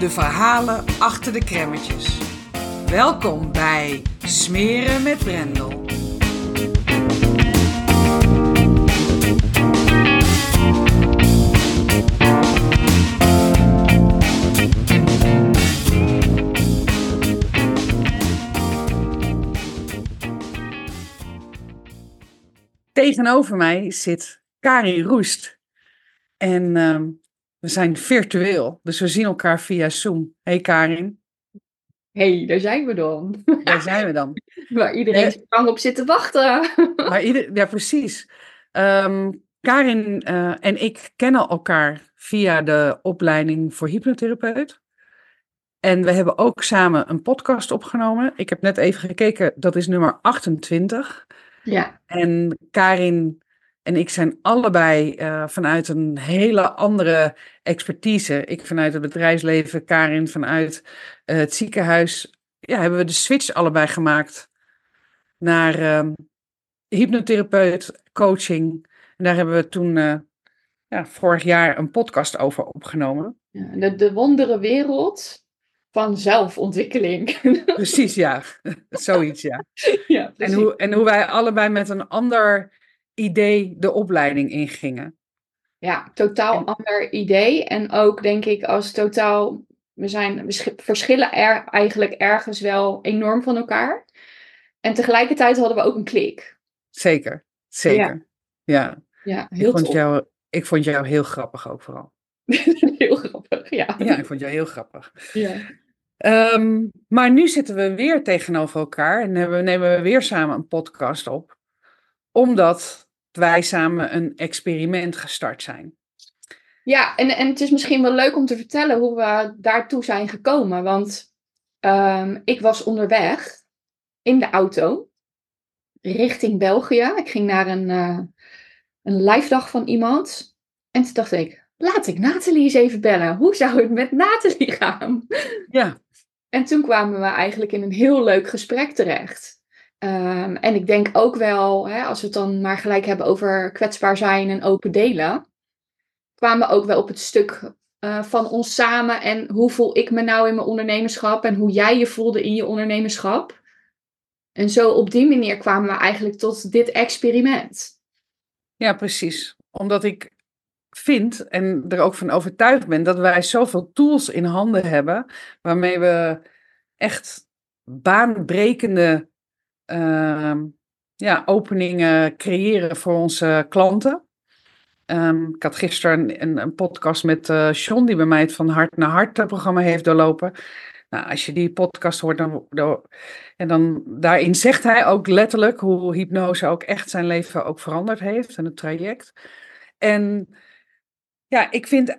de verhalen achter de kremmetjes. Welkom bij Smeren met Brendel. Tegenover mij zit Karin Roest. En ehm, we zijn virtueel, dus we zien elkaar via Zoom. Hey Karin. hey, daar zijn we dan. Daar zijn we dan. Waar iedereen zo lang op zit te wachten. Maar ieder, ja, precies. Ehm, Karin eh, en ik kennen elkaar via de opleiding voor hypnotherapeut. En we hebben ook samen een podcast opgenomen. Ik heb net even gekeken, dat is nummer 28. Ja. En Karin en ik zijn allebei eh, vanuit een hele andere expertise. Ik vanuit het bedrijfsleven, Karin vanuit eh, het ziekenhuis. Ja, hebben we de switch allebei gemaakt naar ehm, hypnotherapeut, coaching. En daar hebben we toen uh, ja, vorig jaar een podcast over opgenomen. Ja, de, de wondere wereld van zelfontwikkeling. Precies, ja. Zoiets, ja. ja En hoe, en hoe wij allebei met een ander idee de opleiding ingingen. Ja, totaal En- ander idee. En ook denk ik als totaal, we, zijn, we sch- verschillen er eigenlijk ergens wel enorm van elkaar. En tegelijkertijd hadden we ook een klik. Zeker, zeker. Ja, Ja, Ik, heel vond tof. jou, ik vond jou heel grappig ook vooral. heel grappig, ja. Ja, ik vond jou heel grappig. ja. Ehm, maar nu zitten we weer tegenover elkaar en hebben, nemen we weer samen een podcast op. Omdat wij samen een experiment gestart zijn. Ja, en, en het is misschien wel leuk om te vertellen hoe we daartoe zijn gekomen. Want ehm, ik was onderweg in de auto richting België. Ik ging naar een, eh een live dag van iemand. En toen dacht ik, laat ik Nathalie eens even bellen. Hoe zou het met Nathalie gaan? Ja, En toen kwamen we eigenlijk in een heel leuk gesprek terecht. Ehm, en ik denk ook wel, hè, als we het dan maar gelijk hebben over kwetsbaar zijn en open delen, kwamen we ook wel op het stuk eh, van ons samen en hoe voel ik me nou in mijn ondernemerschap en hoe jij je voelde in je ondernemerschap. En zo op die manier kwamen we eigenlijk tot dit experiment. ja, precies. Omdat ik vind en er ook van overtuigd ben dat wij zoveel tools in handen hebben waarmee we echt baanbrekende ja, openingen creëren voor onze klanten. Ehm, ik had gisteren een, een podcast met eh John, die bij mij het Van Hart naar Hart eh, programma heeft doorlopen. Nou, als je die podcast hoort, dan, dan, en dan daarin zegt hij ook letterlijk hoe hypnose ook echt zijn leven ook veranderd heeft en het traject. En ja, ik vind,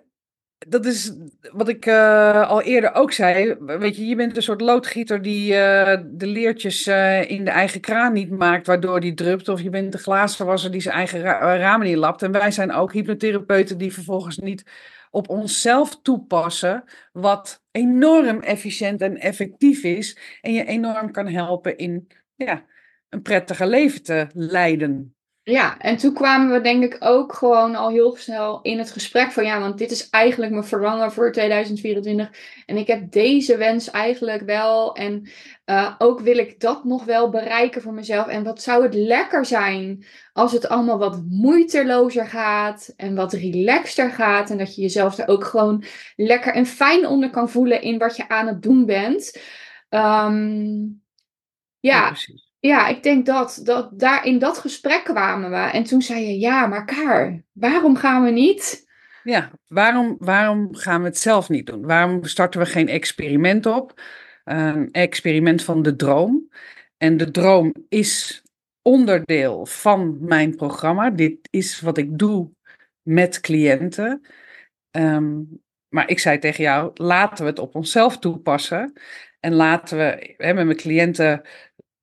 dat is wat ik eh, al eerder ook zei. Weet je, je bent een soort loodgieter die eh, de leertjes eh, in de eigen kraan niet maakt, waardoor die drupt. Of je bent de glazenwasser die zijn eigen ra- ramen niet lapt. En wij zijn ook hypnotherapeuten die vervolgens niet op onszelf toepassen, wat enorm efficiënt en effectief is. En je enorm kan helpen in ja, een prettiger leven te leiden. Ja, en toen kwamen we denk ik ook gewoon al heel snel in het gesprek van ja, want dit is eigenlijk mijn verlangen voor 2024. En ik heb deze wens eigenlijk wel. En eh, ook wil ik dat nog wel bereiken voor mezelf. En wat zou het lekker zijn als het allemaal wat moeitelozer gaat en wat relaxter gaat. En dat je jezelf er ook gewoon lekker en fijn onder kan voelen in wat je aan het doen bent. Ehm, Ja, ja. Ja, ik denk dat, dat daar in dat gesprek kwamen we. En toen zei je, ja, maar Kaar, waarom gaan we niet? Ja, waarom, waarom gaan we het zelf niet doen? Waarom starten we geen experiment op? Een experiment van de droom. En de droom is onderdeel van mijn programma. Dit is wat ik doe met cliënten. Ehm, maar ik zei tegen jou, laten we het op onszelf toepassen. En laten we, hè, met mijn cliënten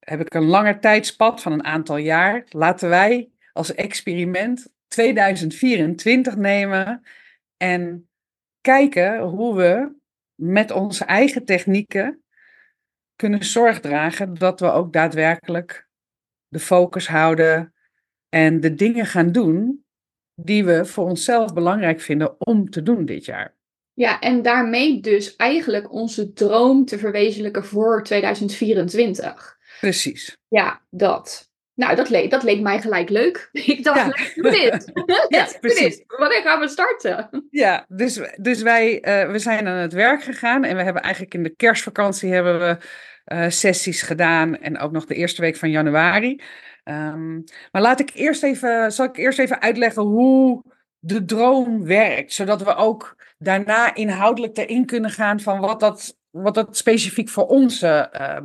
heb ik een langer tijdspad van een aantal jaar. Laten wij als experiment 2024 nemen en kijken hoe we met onze eigen technieken kunnen zorg dragen dat we ook daadwerkelijk de focus houden en de dingen gaan doen die we voor onszelf belangrijk vinden om te doen dit jaar. Ja, en daarmee dus eigenlijk onze droom te verwezenlijken voor 2024. Precies. Ja, dat. Nou, dat, leek, dat leek mij gelijk leuk. Ik dacht, Ja. let's do dit. Let's do precies. Wanneer gaan we starten? Ja, dus, dus wij eh, we zijn aan het werk gegaan en we hebben eigenlijk in de kerstvakantie hebben we eh, sessies gedaan en ook nog de eerste week van januari. Ehm, maar laat ik eerst even, zal ik eerst even uitleggen hoe de droom werkt, zodat we ook daarna inhoudelijk erin kunnen gaan van wat dat, wat dat specifiek voor ons eh, eh,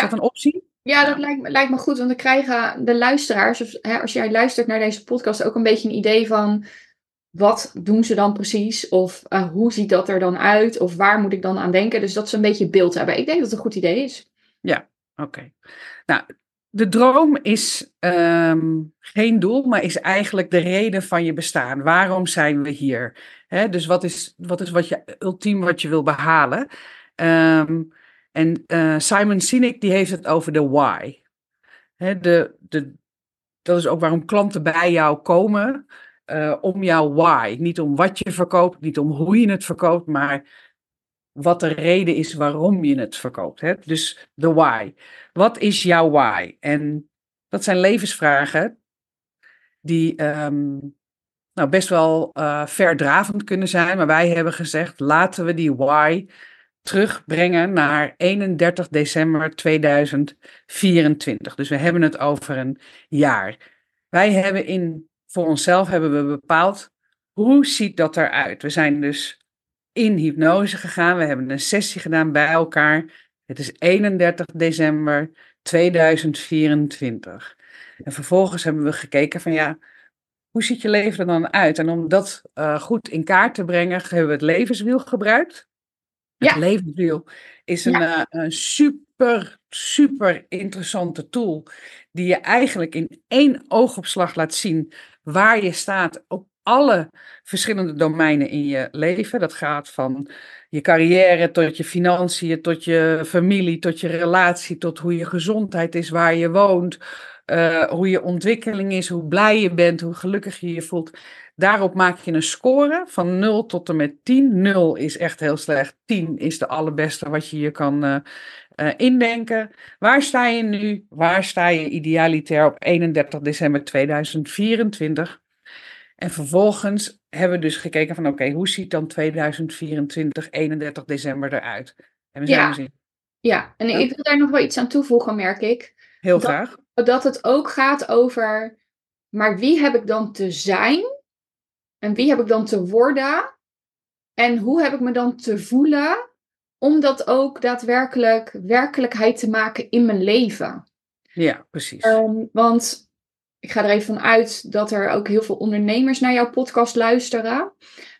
betekent. Is Ja. dat een optie? Ja, dat lijkt me, lijkt me goed, want dan krijgen de luisteraars, of, hè, als jij luistert naar deze podcast, ook een beetje een idee van wat doen ze dan precies? Of eh, hoe ziet dat er dan uit? Of waar moet ik dan aan denken? Dus dat ze een beetje beeld hebben. Ik denk dat het een goed idee is. Oké. Nou, de droom is ehm, geen doel, maar is eigenlijk de reden van je bestaan. Waarom zijn we hier? Hè, dus wat is, wat is wat je ultiem wat je wil behalen? Ehm, en eh, Simon Sinek die heeft het over de why. De, de, dat is ook waarom klanten bij jou komen. eh, om jouw why. Niet om wat je verkoopt, niet om hoe je het verkoopt, maar wat de reden is waarom je het verkoopt. Dus de why. Wat is jouw why? En dat zijn levensvragen die ehm, nou, best wel eh, verdravend kunnen zijn. Maar wij hebben gezegd, laten we die why terugbrengen naar 31 december 2024. Dus we hebben het over een jaar. Wij hebben in, voor onszelf hebben we bepaald, hoe ziet dat eruit? We zijn dus in hypnose gegaan. We hebben een sessie gedaan bij elkaar. Het is 31 december 2024. En vervolgens hebben we gekeken van ja, hoe ziet je leven er dan uit? En om dat eh, goed in kaart te brengen, hebben we het levenswiel gebruikt. Ja. Het is een, eh, een super, super interessante tool die je eigenlijk in één oogopslag laat zien waar je staat op alle verschillende domeinen in je leven. Dat gaat van je carrière tot je financiën, tot je familie, tot je relatie, tot hoe je gezondheid is, waar je woont, eh, hoe je ontwikkeling is, hoe blij je bent, hoe gelukkig je je voelt. Daarop maak je een score van 0 tot en met 10. 0 is echt heel slecht. 10 is de allerbeste wat je je kan eh, eh, indenken. Waar sta je nu? Waar sta je idealitair op 31 december 2024? En vervolgens hebben we dus gekeken van oké, hoe ziet dan 2024, 31 december eruit? En we zijn Ja. Ja, en ik wil daar nog wel iets aan toevoegen, merk ik. heel Dat- graag. Dat het ook gaat over, maar wie heb ik dan te zijn? En wie heb ik dan te worden? En hoe heb ik me dan te voelen? Om dat ook daadwerkelijk werkelijkheid te maken in mijn leven. Ja, precies. Ehm, want ik ga er even van uit dat er ook heel veel ondernemers naar jouw podcast luisteren.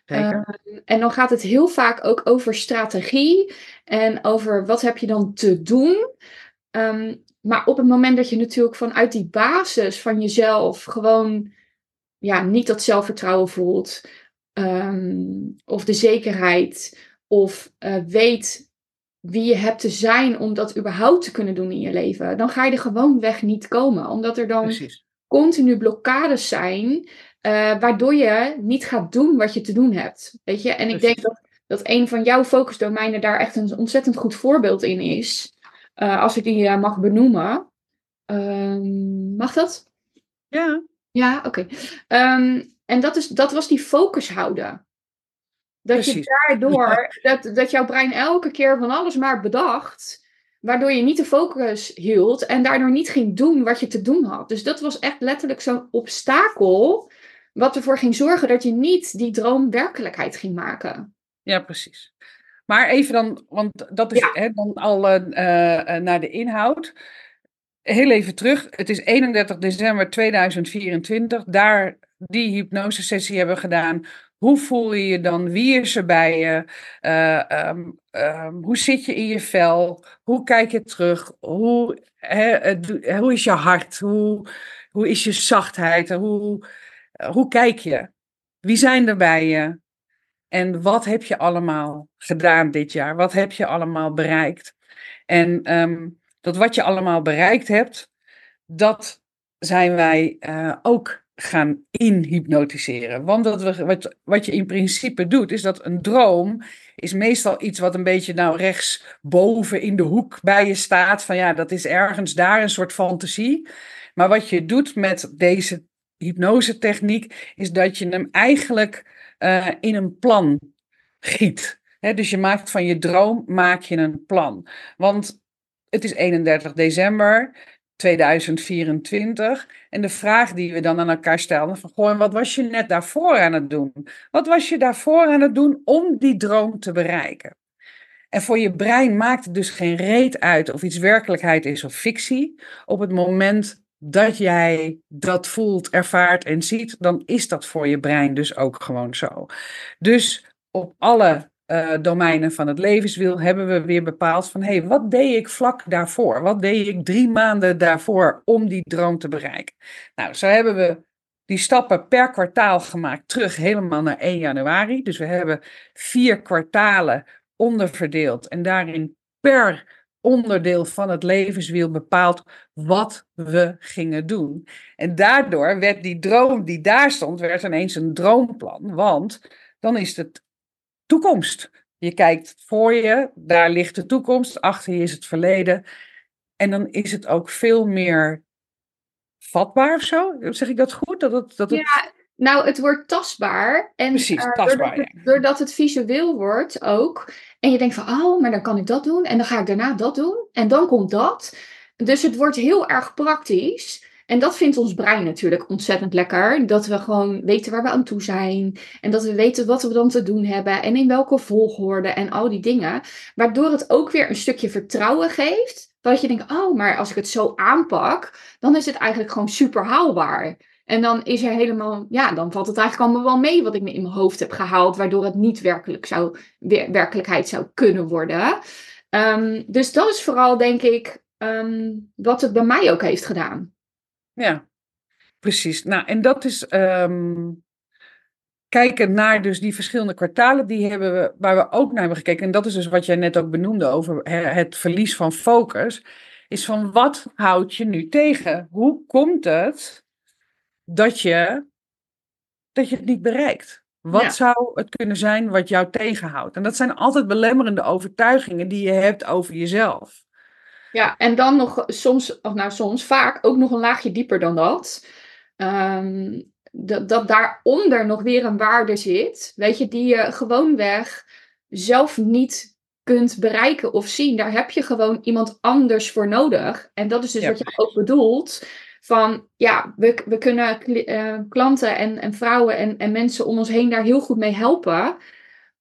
Zeker. En dan gaat het heel vaak ook over strategie en over wat heb je dan te doen. Ehm, maar op het moment dat je natuurlijk vanuit die basis van jezelf gewoon ja, niet dat zelfvertrouwen voelt, ehm, of de zekerheid, of eh, weet wie je hebt te zijn om dat überhaupt te kunnen doen in je leven, dan ga je er gewoon weg niet komen. Omdat er dan precies. continu blokkades zijn, eh, waardoor je niet gaat doen wat je te doen hebt. Weet je? En ik denk dat, dat een van jouw focusdomeinen daar echt een ontzettend goed voorbeeld in is. Eh, als ik die mag benoemen. Ehm, mag dat? Ja, Ja, oké. Ehm, en dat, is, dat was die focus houden. Dat je daardoor, dat, dat jouw brein elke keer van alles maar bedacht, waardoor je niet de focus hield en daardoor niet ging doen wat je te doen had. Dus dat was echt letterlijk zo'n obstakel, wat ervoor ging zorgen dat je niet die droom werkelijkheid ging maken. Ja, precies. Maar even dan, want dat is hè, dan al uh, naar de inhoud. Heel even terug. Het is 31 december 2024. Daar die hypnosesessie hebben gedaan. Hoe voel je je dan? Wie is er bij je? Uh, um, um, hoe zit je in je vel? Hoe kijk je terug? Hoe, hoe is je hart? Hoe, hoe is je zachtheid? Hoe, hoe kijk je? Wie zijn er bij je? En wat heb je allemaal gedaan dit jaar? Wat heb je allemaal bereikt? En um, dat wat je allemaal bereikt hebt, dat zijn wij uh, ook gaan inhypnotiseren. Want dat we, wat, wat je in principe doet, is dat een droom is meestal iets wat een beetje nou rechts boven in de hoek bij je staat. Van ja, dat is ergens daar een soort fantasie. Maar wat je doet met deze hypnose-techniek, is dat je hem eigenlijk uh, in een plan giet. dus je maakt van je droom maak je een plan. Want het is 31 december 2024. En de vraag die we dan aan elkaar stelden: van goh, wat was je net daarvoor aan het doen? Wat was je daarvoor aan het doen om die droom te bereiken? En voor je brein maakt het dus geen reet uit of iets werkelijkheid is of fictie. Op het moment dat jij dat voelt, ervaart en ziet, dan is dat voor je brein dus ook gewoon zo. Dus op alle uh, domeinen van het levenswiel hebben we weer bepaald van hé, hey, wat deed ik vlak daarvoor? Wat deed ik drie maanden daarvoor om die droom te bereiken? Nou, zo hebben we die stappen per kwartaal gemaakt terug helemaal naar 1 januari. Dus we hebben vier kwartalen onderverdeeld en daarin per onderdeel van het levenswiel bepaald wat we gingen doen. En daardoor werd die droom die daar stond, werd ineens een droomplan, want dan is het toekomst. Je kijkt voor je, daar ligt de toekomst, achter je is het verleden. En dan is het ook veel meer vatbaar of zo. Zeg ik dat goed? Dat het, dat het... Ja, nou, het wordt tastbaar. En, Precies, uh, tastbaar. Doordat het, doordat het visueel wordt ook. En je denkt van, oh, maar dan kan ik dat doen. En dan ga ik daarna dat doen. En dan komt dat. Dus het wordt heel erg praktisch. En dat vindt ons brein natuurlijk ontzettend lekker. Dat we gewoon weten waar we aan toe zijn. En dat we weten wat we dan te doen hebben. En in welke volgorde en al die dingen. Waardoor het ook weer een stukje vertrouwen geeft. Dat je denkt, oh, maar als ik het zo aanpak, dan is het eigenlijk gewoon super haalbaar. En dan is er helemaal, ja, dan valt het eigenlijk allemaal wel mee wat ik me in mijn hoofd heb gehaald, waardoor het niet werkelijk zou, werkelijkheid zou kunnen worden. Um, dus dat is vooral, denk ik, um, wat het bij mij ook heeft gedaan. Ja, precies. Nou, en dat is um, kijken naar dus die verschillende kwartalen, die hebben we, waar we ook naar hebben gekeken. En dat is dus wat jij net ook benoemde over het verlies van focus. Is van wat houd je nu tegen? Hoe komt het dat je, dat je het niet bereikt? Wat zou het kunnen zijn wat jou tegenhoudt? En dat zijn altijd belemmerende overtuigingen die je hebt over jezelf. Ja, en dan nog soms, of nou soms, vaak ook nog een laagje dieper dan dat. Um, dat, dat daaronder nog weer een waarde zit, weet je, die je gewoonweg zelf niet kunt bereiken of zien. Daar heb je gewoon iemand anders voor nodig. En dat is dus wat je ook bedoelt. Van ja, we, we kunnen uh, klanten en, en vrouwen en, en mensen om ons heen daar heel goed mee helpen.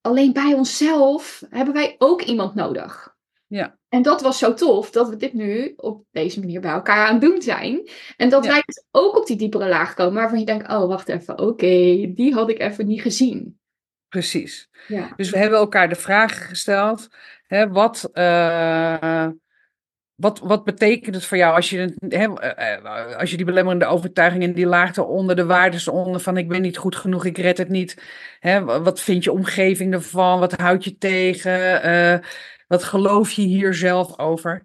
Alleen bij onszelf hebben wij ook iemand nodig. Ja. En dat was zo tof dat we dit nu op deze manier bij elkaar aan het doen zijn. En dat wij dus ook op die diepere laag komen waarvan je denkt, oh wacht even, oké, die had ik even niet gezien. Precies. Ja. Dus we hebben elkaar de vraag gesteld, hè, wat, uh, wat, wat betekent het voor jou als je, hè, eh, eh, als je die belemmerende overtuigingen, die laag onder de waardes onder van ik ben niet goed genoeg, ik red het niet. Hè, wat vindt je omgeving ervan? Wat houdt je tegen? Uh, wat geloof je hier zelf over?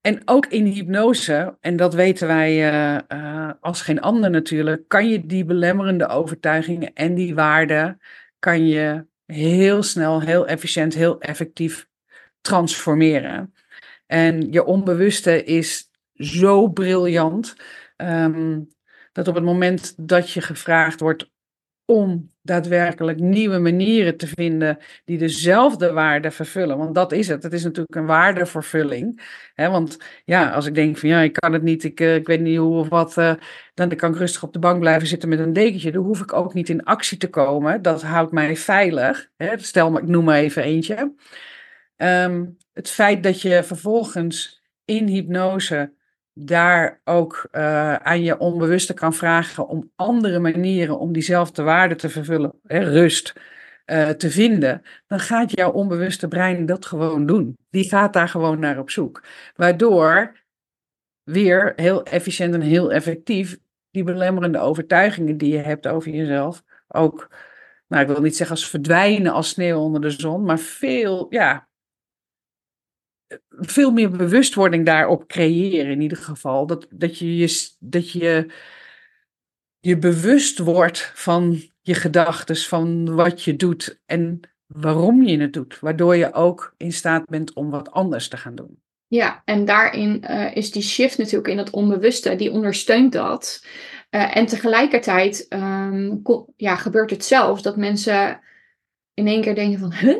En ook in hypnose, en dat weten wij uh, uh, als geen ander natuurlijk, kan je die belemmerende overtuigingen en die waarden, kan je heel snel, heel efficiënt, heel effectief transformeren. En je onbewuste is zo briljant um, dat op het moment dat je gevraagd wordt om daadwerkelijk nieuwe manieren te vinden die dezelfde waarde vervullen. Want dat is het. Het is natuurlijk een waardevervulling. Want ja, als ik denk van ja, ik kan het niet, ik, uh, ik weet niet hoe of wat, uh, dan kan ik rustig op de bank blijven zitten met een dekentje. Dan hoef ik ook niet in actie te komen. Dat houdt mij veilig. Stel, ik noem maar even eentje. Um, het feit dat je vervolgens in hypnose daar ook uh, aan je onbewuste kan vragen om andere manieren om diezelfde waarde te vervullen, hè, rust, uh, te vinden, dan gaat jouw onbewuste brein dat gewoon doen. Die gaat daar gewoon naar op zoek. Waardoor weer heel efficiënt en heel effectief die belemmerende overtuigingen die je hebt over jezelf ook, nou ik wil niet zeggen als verdwijnen als sneeuw onder de zon, maar veel, ja, veel meer bewustwording daarop creëren in ieder geval. Dat, dat je je, dat je, je bewust wordt van je gedachten, van wat je doet en waarom je het doet. Waardoor je ook in staat bent om wat anders te gaan doen. Ja, en daarin uh, is die shift natuurlijk in het onbewuste, die ondersteunt dat. Uh, en tegelijkertijd um, ja, gebeurt het zelfs dat mensen in één keer denken van, huh?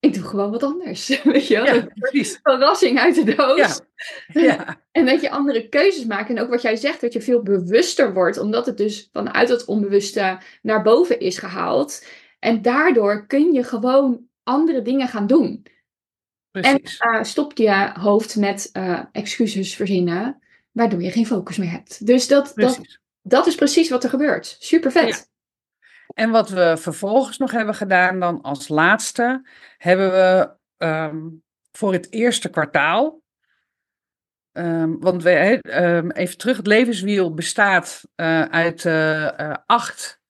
Ik doe gewoon wat anders. Weet je wel? Ja, precies. Verrassing uit de doos. Ja. ja. En dat je andere keuzes maakt. En ook wat jij zegt, dat je veel bewuster wordt, omdat het dus vanuit het onbewuste naar boven is gehaald. En daardoor kun je gewoon andere dingen gaan doen. Precies. En uh, stop je hoofd met uh, excuses verzinnen, waardoor je geen focus meer hebt. Dus dat, dat, dat is precies wat er gebeurt. Super vet. En wat we vervolgens nog hebben gedaan dan als laatste, hebben we um, voor het eerste kwartaal, um, want we, um, even terug, het levenswiel bestaat uh, uit uh, acht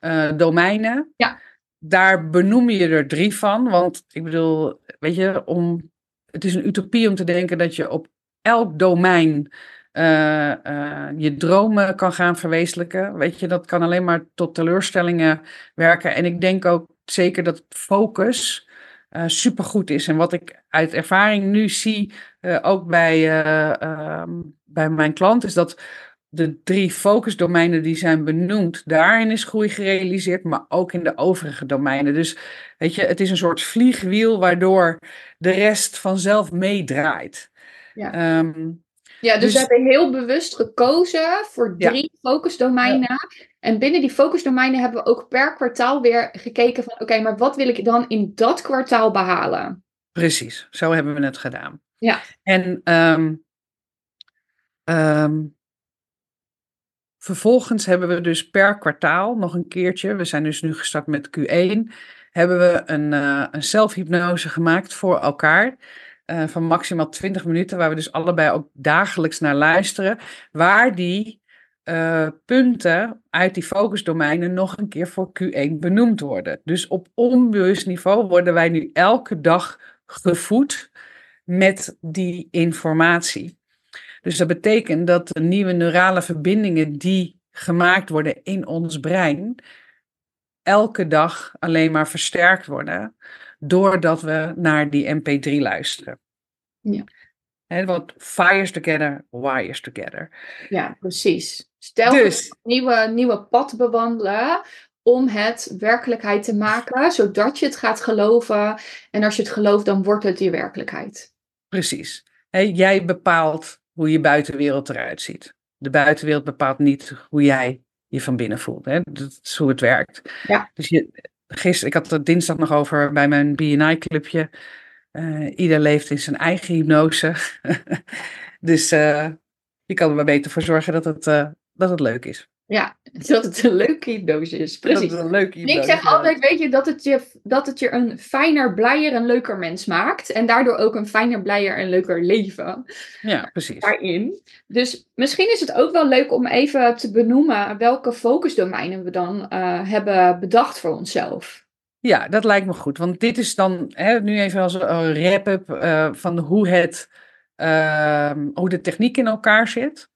uh, domeinen. Ja. Daar benoem je er drie van, want ik bedoel, weet je, om, het is een utopie om te denken dat je op elk domein uh, uh, je dromen kan gaan verwezenlijken. Weet je, dat kan alleen maar tot teleurstellingen werken. En ik denk ook zeker dat focus uh, supergoed is. En wat ik uit ervaring nu zie, ook bij, ehm, bij mijn klant, is dat de drie focusdomeinen die zijn benoemd, daarin is groei gerealiseerd, maar ook in de overige domeinen. Dus weet je, het is een soort vliegwiel waardoor de rest vanzelf meedraait. Ja. Um, ja, dus, dus, we hebben heel bewust gekozen voor drie focusdomeinen. En binnen die focusdomeinen hebben we ook per kwartaal weer gekeken van oké, maar wat wil ik dan in dat kwartaal behalen? Precies, zo hebben we het gedaan. Ja. En um, um, vervolgens hebben we dus per kwartaal nog een keertje, we zijn dus nu gestart met Q1, hebben we een, uh, een zelfhypnose gemaakt voor elkaar. Uh, van maximaal 20 minuten, waar we dus allebei ook dagelijks naar luisteren, waar die uh, punten uit die focusdomeinen nog een keer voor Q1 benoemd worden. Dus op onbewust niveau worden wij nu elke dag gevoed met die informatie. Dus dat betekent dat de nieuwe neurale verbindingen die gemaakt worden in ons brein, elke dag alleen maar versterkt worden doordat we naar die MP3 luisteren. Ja. He, want fires together, wires together. Ja, precies. Stel dus, een nieuwe, nieuwe pad bewandelen om het werkelijkheid te maken, zodat je het gaat geloven. En als je het gelooft, dan wordt het je werkelijkheid. Precies. He, jij bepaalt hoe je buitenwereld eruit ziet. De buitenwereld bepaalt niet hoe jij je van binnen voelt. Hè? Dat is hoe het werkt. Ja. Dus je, gisteren, ik had het dinsdag nog over bij mijn BNI-clubje. Uh, eh, ieder leeft in zijn eigen hypnose. dus uh, je kan er maar beter voor zorgen dat het, uh, dat het leuk is. Ja, dat het een leuke hypnose is. Precies. Dat het een leuke hypnose Ik zeg altijd, weet je, dat het je, dat het je een fijner, blijer en leuker mens maakt. En daardoor ook een fijner, blijer en leuker leven. Ja, precies. Daarin. Dus misschien is het ook wel leuk om even te benoemen welke focusdomeinen we dan uh, hebben bedacht voor onszelf. Ja, dat lijkt me goed. Want dit is dan hè, nu even als een wrap-up uh, van hoe, het, uh, hoe de techniek in elkaar zit.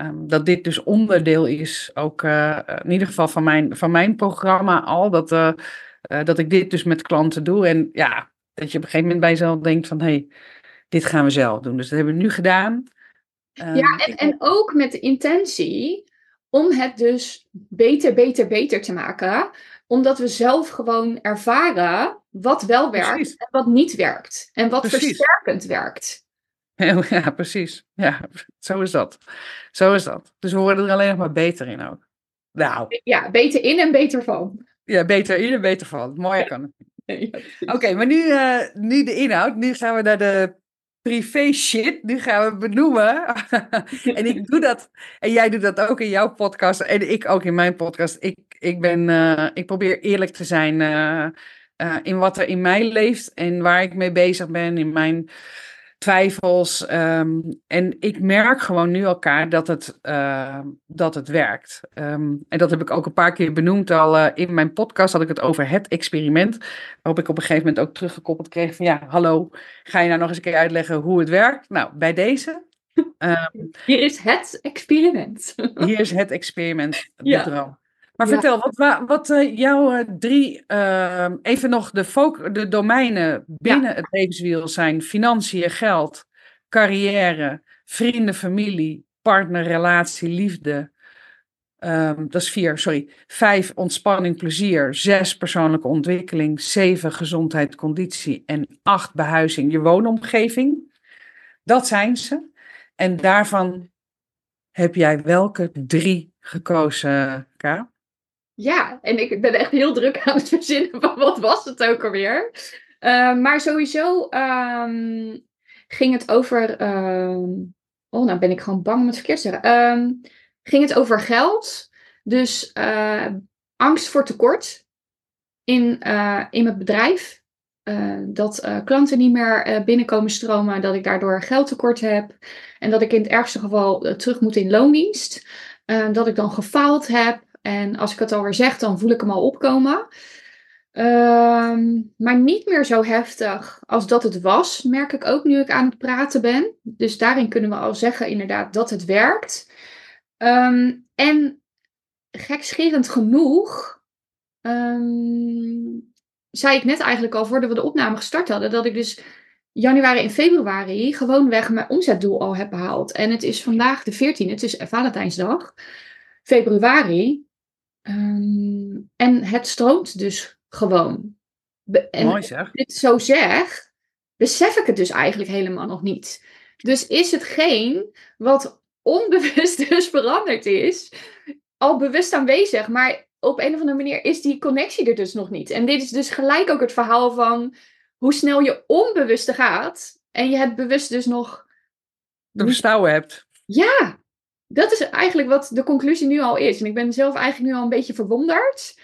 Um, dat dit dus onderdeel is, ook uh, in ieder geval van mijn, van mijn programma al, dat, uh, uh, dat ik dit dus met klanten doe. En ja, dat je op een gegeven moment bij jezelf denkt van, hé, hey, dit gaan we zelf doen. Dus dat hebben we nu gedaan. Um, ja, en, en ook met de intentie om het dus beter, beter, beter te maken. Omdat we zelf gewoon ervaren wat wel werkt Precies. en wat niet werkt. En wat Precies. versterkend werkt. Ja, precies. Ja, zo is dat. Zo is dat. Dus we worden er alleen nog maar beter in ook. Nou, Ja, beter in en beter van. ja, beter in en beter van. Mooier kan het. Oké, maar nu, eh, nu de inhoud. Nu gaan we naar de privé shit. Nu gaan we benoemen. en ik doe dat. En jij doet dat ook in jouw podcast. En ik ook in mijn podcast. Ik, ik, ben, eh, ik probeer eerlijk te zijn eh, in wat er in mij leeft. En waar ik mee bezig ben. In mijn twijfels. ehm, en ik merk gewoon nu elkaar dat het, eh, dat het werkt. Ehm, en dat heb ik ook een paar keer benoemd al eh, in mijn podcast. Had ik het over het experiment. Waarop ik op een gegeven moment ook teruggekoppeld kreeg van ja, hallo, ga je nou nog eens een keer uitleggen hoe het werkt? Nou, bij deze. ehm, Hier is het experiment. hier is het experiment, de Ja. droom. Maar Ja. vertel, wat, wa- wat eh, jouw eh, drie, ehm, even nog de, de domeinen binnen het levenswiel zijn financiën, geld, carrière, vrienden, familie, partner, relatie, liefde. Ehm, dat is vier, sorry. Vijf, ontspanning, plezier. Zes, persoonlijke ontwikkeling. Zeven, gezondheid, conditie. En acht, behuizing, je woonomgeving. Dat zijn ze. En daarvan heb jij welke drie gekozen, K? Ja, en ik ben echt heel druk aan het verzinnen van wat was het ook alweer. Eh, maar sowieso ehm, ging het over. ehm, oh, nou ben ik gewoon bang om het verkeerd te zeggen. Ehm, ging het over geld. Dus eh, angst voor tekort in, eh, in mijn bedrijf. Eh, dat klanten niet meer binnenkomen stromen, dat ik daardoor geldtekort heb. En dat ik in het ergste geval terug moet in loondienst. Dat ik dan gefaald heb. En als ik het alweer zeg, dan voel ik hem al opkomen. Ehm, maar niet meer zo heftig als dat het was, merk ik ook nu ik aan het praten ben. Dus daarin kunnen we al zeggen inderdaad dat het werkt. Ehm, en gekscherend genoeg, ehm, zei ik net eigenlijk al voordat we de opname gestart hadden, dat ik dus januari en februari gewoonweg mijn omzetdoel al heb behaald. En het is vandaag de 14e, het is Valentijnsdag, februari. Ehm, en het stroomt dus gewoon. En Mooi zeg. als ik dit zo zeg, besef ik het dus eigenlijk helemaal nog niet. Dus is hetgeen wat onbewust dus veranderd is, al bewust aanwezig, maar op een of andere manier is die connectie er dus nog niet. En dit is dus gelijk ook het verhaal van hoe snel je onbewuste gaat en je het bewust dus nog te verstouwen hebt. ja, dat is eigenlijk wat de conclusie nu al is. En ik ben zelf eigenlijk nu al een beetje verwonderd.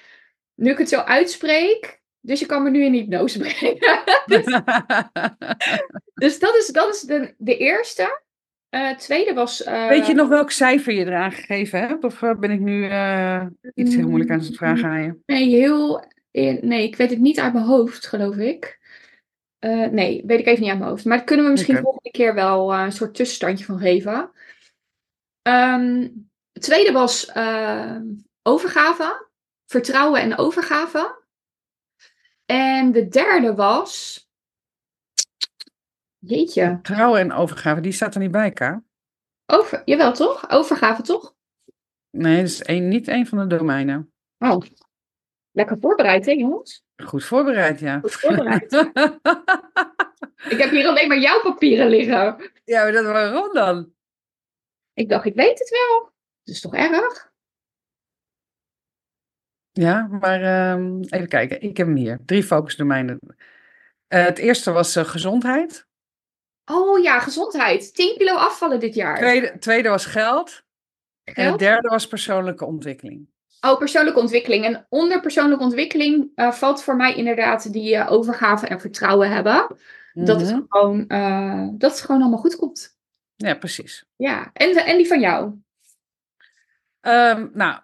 Nu ik het zo uitspreek. Dus je kan me nu in hypnose brengen. dus dat is, dat is de, de eerste. Eh tweede was... eh, Weet je nog welk cijfer je eraan gegeven hebt? Of eh, ben ik nu iets heel moeilijk aan het vragen aan je? Nee, heel... Nee, ik weet het niet uit mijn hoofd, geloof ik. Nee, weet ik even niet uit mijn hoofd. Maar daar kunnen we misschien volgende keer wel een soort tussenstandje van geven. Ehm, het tweede was eh, overgave. Vertrouwen en overgave. En de derde was... Jeetje. Trouwen en overgave, die staat er niet bij, K. Over, jawel, toch? Overgave, toch? Nee, dat is één, niet één van de domeinen. Oh. Lekker voorbereid, hè, jongens? Goed voorbereid, ja. Goed voorbereid. Ik heb hier alleen maar jouw papieren liggen. ja, maar dat waarom dan? Ik dacht, ik weet het wel. Dat is toch erg? Ja, maar ehm, even kijken. Ik heb hem hier. Drie focusdomeinen. Eh, het eerste was eh, gezondheid. Oh ja, gezondheid. 10 kilo afvallen dit jaar. Tweede, tweede was geld. En het Geld? derde was persoonlijke ontwikkeling. Oh, persoonlijke ontwikkeling. En onder persoonlijke ontwikkeling eh, valt voor mij inderdaad die overgave en vertrouwen hebben. Dat, het Mhm. gewoon, dat het gewoon allemaal goed komt. Ja, precies. Ja, en, en die van jou? Ehm, nou,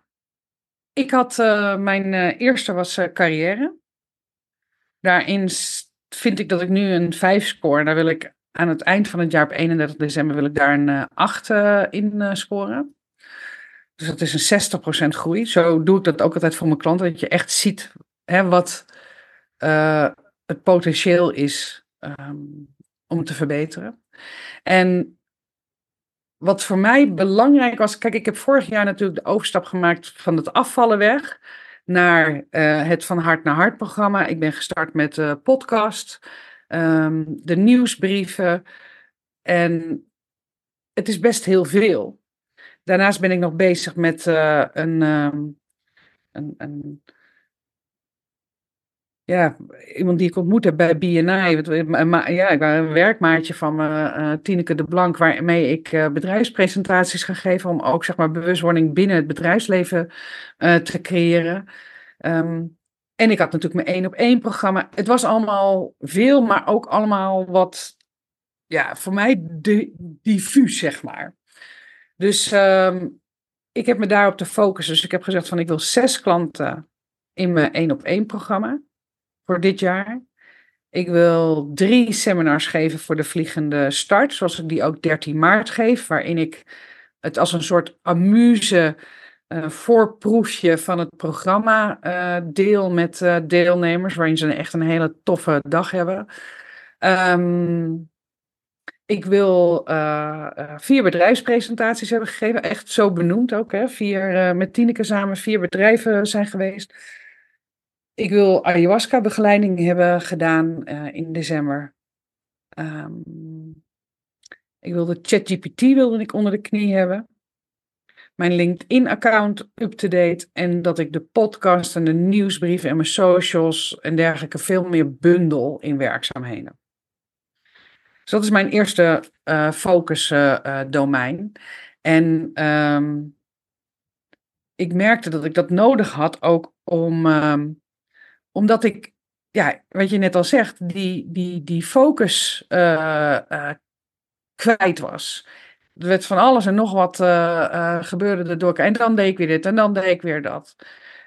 ik had eh, mijn eh, eerste was eh, carrière. Daarin vind ik dat ik nu een 5 score. Daar wil ik aan het eind van het jaar op 31 december wil ik daar een eh 8 eh, in scoren. Dus dat is een 60% groei. Zo doe ik dat ook altijd voor mijn klanten. Dat je echt ziet hè, wat het potentieel is ehm, om te verbeteren. En wat voor mij belangrijk was. Kijk, ik heb vorig jaar natuurlijk de overstap gemaakt van het afvallen weg naar uh, het Van Hart naar Hart programma. Ik ben gestart met de podcast, um, de nieuwsbrieven. En het is best heel veel. Daarnaast ben ik nog bezig met uh, een, um, een, een ja, iemand die ik ontmoet heb bij BNI. Ja, ik was een werkmaatje van me, uh, Tineke de Blank, waarmee ik uh, bedrijfspresentaties ga geven om ook zeg maar, bewustwording binnen het bedrijfsleven uh, te creëren. Um, en ik had natuurlijk mijn één op één programma. Het was allemaal veel, maar ook allemaal wat, ja, voor mij diffuus, zeg maar. Dus um, ik heb me daarop te focussen. Dus ik heb gezegd van ik wil zes klanten in mijn één op één programma voor dit jaar. Ik wil drie seminars geven voor de vliegende start, zoals ik die ook 13 maart geef, waarin ik het als een soort amuse uh, voorproefje van het programma uh, deel met uh, deelnemers, waarin ze echt een hele toffe dag hebben. Um, ik wil vier bedrijfspresentaties hebben gegeven, echt zo benoemd ook. Hè? Vier, met Tineke samen vier bedrijven zijn geweest. Ik wil ayahuasca-begeleiding hebben gedaan uh, in december. Um, ik wilde ChatGPT wilde ik onder de knie hebben. Mijn LinkedIn-account up-to-date. En dat ik de podcast en de nieuwsbrieven en mijn socials en dergelijke veel meer bundel in werkzaamheden. Dus dat is mijn eerste uh, focus-domein. Uh, en um, ik merkte dat ik dat nodig had ook om um, omdat ik, ja, wat je net al zegt, die, die, die focus uh, uh, kwijt was. Er werd van alles en nog wat uh, gebeurde er door. En dan deed ik weer dit en dan deed ik weer dat.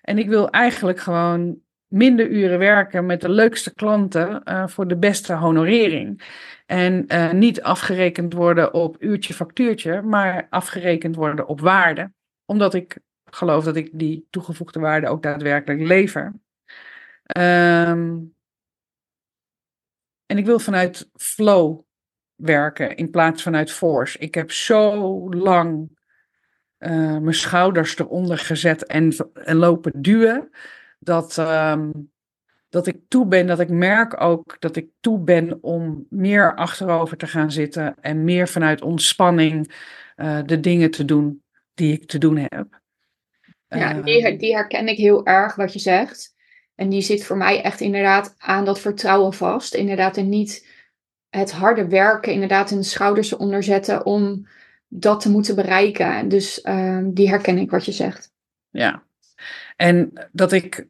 En ik wil eigenlijk gewoon minder uren werken met de leukste klanten voor de beste honorering. En niet afgerekend worden op uurtje factuurtje, maar afgerekend worden op waarde. Omdat ik geloof dat ik die toegevoegde waarde ook daadwerkelijk lever. Um, en ik wil vanuit flow werken in plaats vanuit force. Ik heb zo lang uh, mijn schouders eronder gezet en, en lopen duwen. Dat, um, dat ik toe ben, dat ik merk ook dat ik toe ben om meer achterover te gaan zitten. En meer vanuit ontspanning uh, de dingen te doen die ik te doen heb. Ja, die, die herken ik heel erg wat je zegt. En die zit voor mij echt inderdaad aan dat vertrouwen vast. Inderdaad, en niet het harde werken, inderdaad in de schouders onderzetten om dat te moeten bereiken. Dus uh, die herken ik wat je zegt. Ja, en dat ik,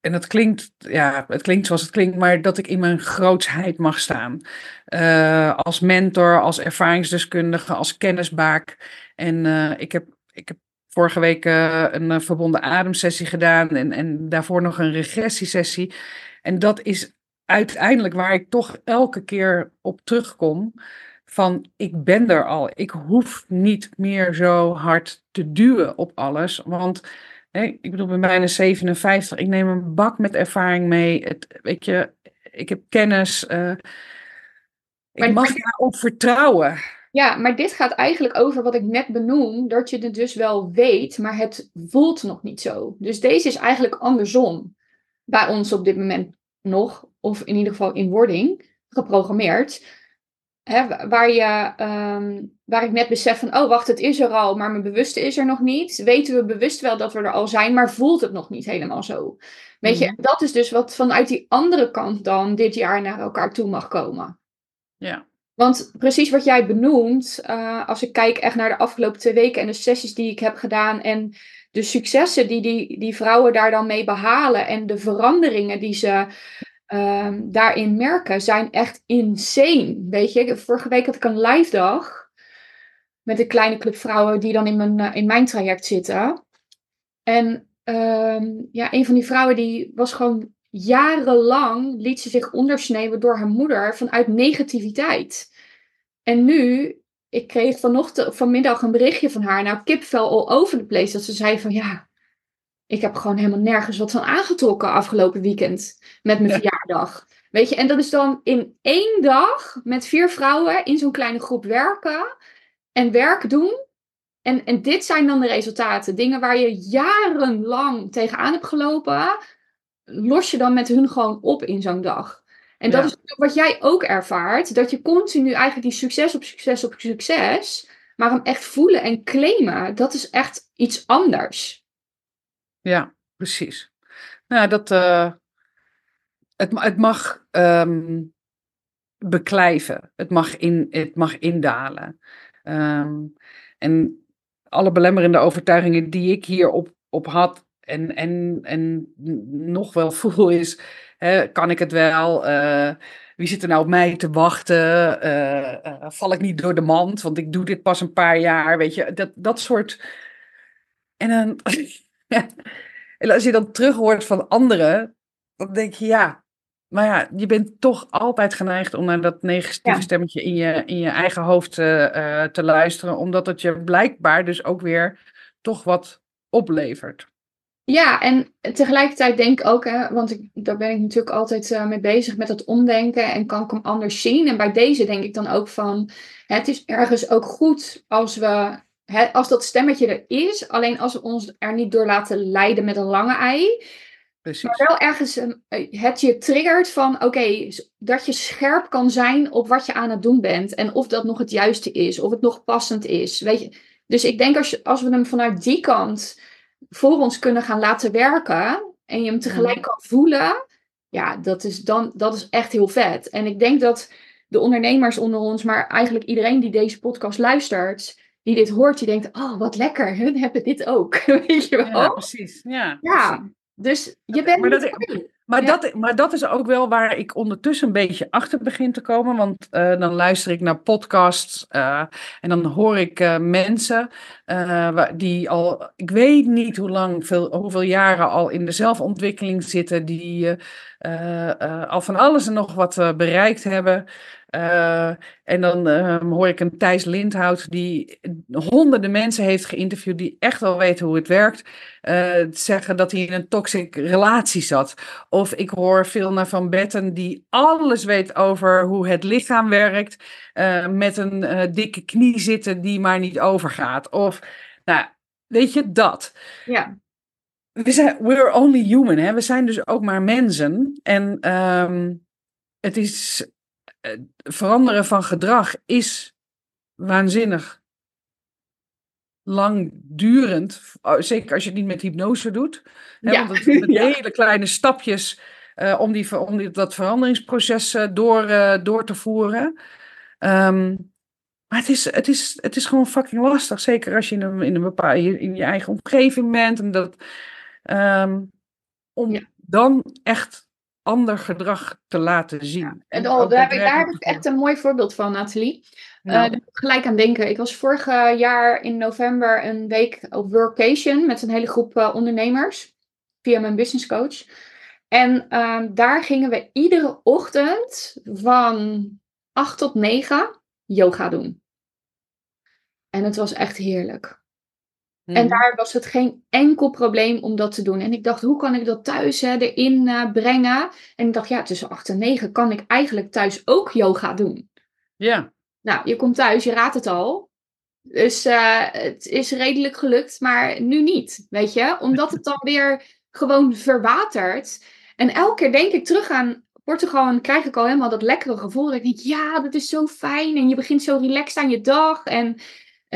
en dat klinkt, ja, het klinkt zoals het klinkt, maar dat ik in mijn grootsheid mag staan. Uh, als mentor, als ervaringsdeskundige, als kennisbaak. En uh, ik, heb, ik heb vorige week uh, een uh, verbonden ademsessie gedaan en, en daarvoor nog een regressiesessie. En dat is uiteindelijk waar ik toch elke keer op terugkom. Van ik ben er al. Ik hoef niet meer zo hard te duwen op alles. Want ik bedoel, ik ben bijna 57. Ik neem een bak met ervaring mee. Het, weet je, ik heb kennis. Uh, ik mag daarop vertrouwen. Ja, maar dit gaat eigenlijk over wat ik net benoem, dat je het dus wel weet, maar het voelt nog niet zo. Dus deze is eigenlijk andersom bij ons op dit moment nog, of in ieder geval in wording, geprogrammeerd. Hè, waar, je, um, waar ik net besef van, oh wacht, het is er al, maar mijn bewuste is er nog niet. Weten we bewust wel dat we er al zijn, maar voelt het nog niet helemaal zo. Weet je, mhm. dat is dus wat vanuit die andere kant dan dit jaar naar elkaar toe mag komen. Ja. Want precies wat jij benoemt, uh, als ik kijk echt naar de afgelopen twee weken en de sessies die ik heb gedaan en de successen die die, die vrouwen daar dan mee behalen en de veranderingen die ze uh, daarin merken, zijn echt insane. Weet je, vorige week had ik een live dag met een kleine club vrouwen die dan in mijn, uh, in mijn traject zitten. En uh, ja, een van die vrouwen die was gewoon jarenlang liet ze zich ondersneeuwen door haar moeder vanuit negativiteit. En nu, ik kreeg vanochtend, vanmiddag een berichtje van haar, nou kipvel all over the place, dat ze zei van ja, ik heb gewoon helemaal nergens wat van aangetrokken afgelopen weekend met mijn verjaardag. Weet je, en dat is dan in één dag met vier vrouwen in zo'n kleine groep werken. en werk doen. En, en dit zijn dan de resultaten. Dingen waar je jarenlang tegenaan hebt gelopen, los je dan met hun gewoon op in zo'n dag. En dat Ja. is wat jij ook ervaart, dat je continu eigenlijk die succes op succes op succes, maar hem echt voelen en claimen, dat is echt iets anders. Ja, precies. Nou, dat, eh, het mag ehm, beklijven. Het mag, in, het mag indalen. Ehm, en alle belemmerende overtuigingen die ik hierop op had en, en, en nog wel voel is, hè, kan ik het wel? Eh, wie zit er nou op mij te wachten? Eh, eh, val ik niet door de mand? Want ik doe dit pas een paar jaar, weet je. Dat, dat soort... En dan... en als je dan terug hoort van anderen, dan denk je, ja, maar ja, je bent toch altijd geneigd om naar dat negatieve Ja. stemmetje in je, in je eigen hoofd te luisteren, omdat het je blijkbaar dus ook weer toch wat oplevert. Ja, en tegelijkertijd denk ik ook, hè, want ik, daar ben ik natuurlijk altijd eh, mee bezig met het omdenken en kan ik hem anders zien. En bij deze denk ik dan ook van, hè, het is ergens ook goed als we, hè, als dat stemmetje er is, alleen als we ons er niet door laten leiden met een lange ei, Precies. maar wel ergens een- het je triggert van, oké, dat je scherp kan zijn op wat je aan het doen bent en of dat nog het juiste is, of het nog passend is, weet je. Dus ik denk als, als we hem vanuit die kant voor ons kunnen gaan laten werken en je hem tegelijk kan voelen, ja, dat is, dan, dat is echt heel vet. En ik denk dat de ondernemers onder ons, maar eigenlijk iedereen die deze podcast luistert, die dit hoort, die denkt, oh, wat lekker, hun hebben dit ook. Weet je wel? Ja, precies. Ja, precies. Ja, dus je bent maar dat-. Maar, Ja. dat, maar dat is ook wel waar ik ondertussen een beetje achter begin te komen. Want eh, dan luister ik naar podcasts eh, en dan hoor ik eh, mensen die al, ik weet niet hoe lang, veel, hoeveel jaren al in de zelfontwikkeling zitten. Die al van alles en nog wat bereikt hebben. Eh, en dan eh, hoor ik een Thijs Lindhout die honderden mensen heeft geïnterviewd die echt wel weten hoe het werkt. eh, zeggen dat hij in een toxic relatie zat. Of ik hoor veel naar Van Betten die alles weet over hoe het lichaam werkt. eh, met een dikke knie zitten die maar niet overgaat. Of, nou, weet je, dat. Ja, We zijn, we're only human, hè. We zijn dus ook maar mensen. En ehm, het is, veranderen van gedrag is waanzinnig langdurend. Oh, Zeker als je het niet met hypnose doet. Hè, Ja. Want het met Ja. hele kleine stapjes eh, om, die, om die, dat veranderingsproces eh, door, eh, door te voeren. Ehm, maar het is, het, is, het is gewoon fucking lastig. Zeker als je in een, in een bepaalde, in je eigen omgeving bent. En dat, ehm, om Ja. dan echt ander gedrag te laten zien. en daar, heb ik, daar heb ik echt een mooi voorbeeld van, Nathalie. Nou. Eh, daar moet ik gelijk aan denken. Ik was vorig jaar in november een week op workation met een hele groep eh, ondernemers via mijn business coach. En ehm, daar gingen we iedere ochtend van 8 tot 9 yoga doen. En het was echt heerlijk. En Mhm. daar was het geen enkel probleem om dat te doen. En ik dacht, hoe kan ik dat thuis hè, erin eh, brengen? En ik dacht, ja, tussen 8 en 9 kan ik eigenlijk thuis ook yoga doen. Ja, Nou, je komt thuis, je raadt het al. Dus eh, het is redelijk gelukt, maar nu niet, weet je? Omdat het dan weer gewoon verwatert. En elke keer denk ik terug aan Portugal en krijg ik al helemaal dat lekkere gevoel. Dat ik denk, ja, dat is zo fijn. En je begint zo relaxed aan je dag. En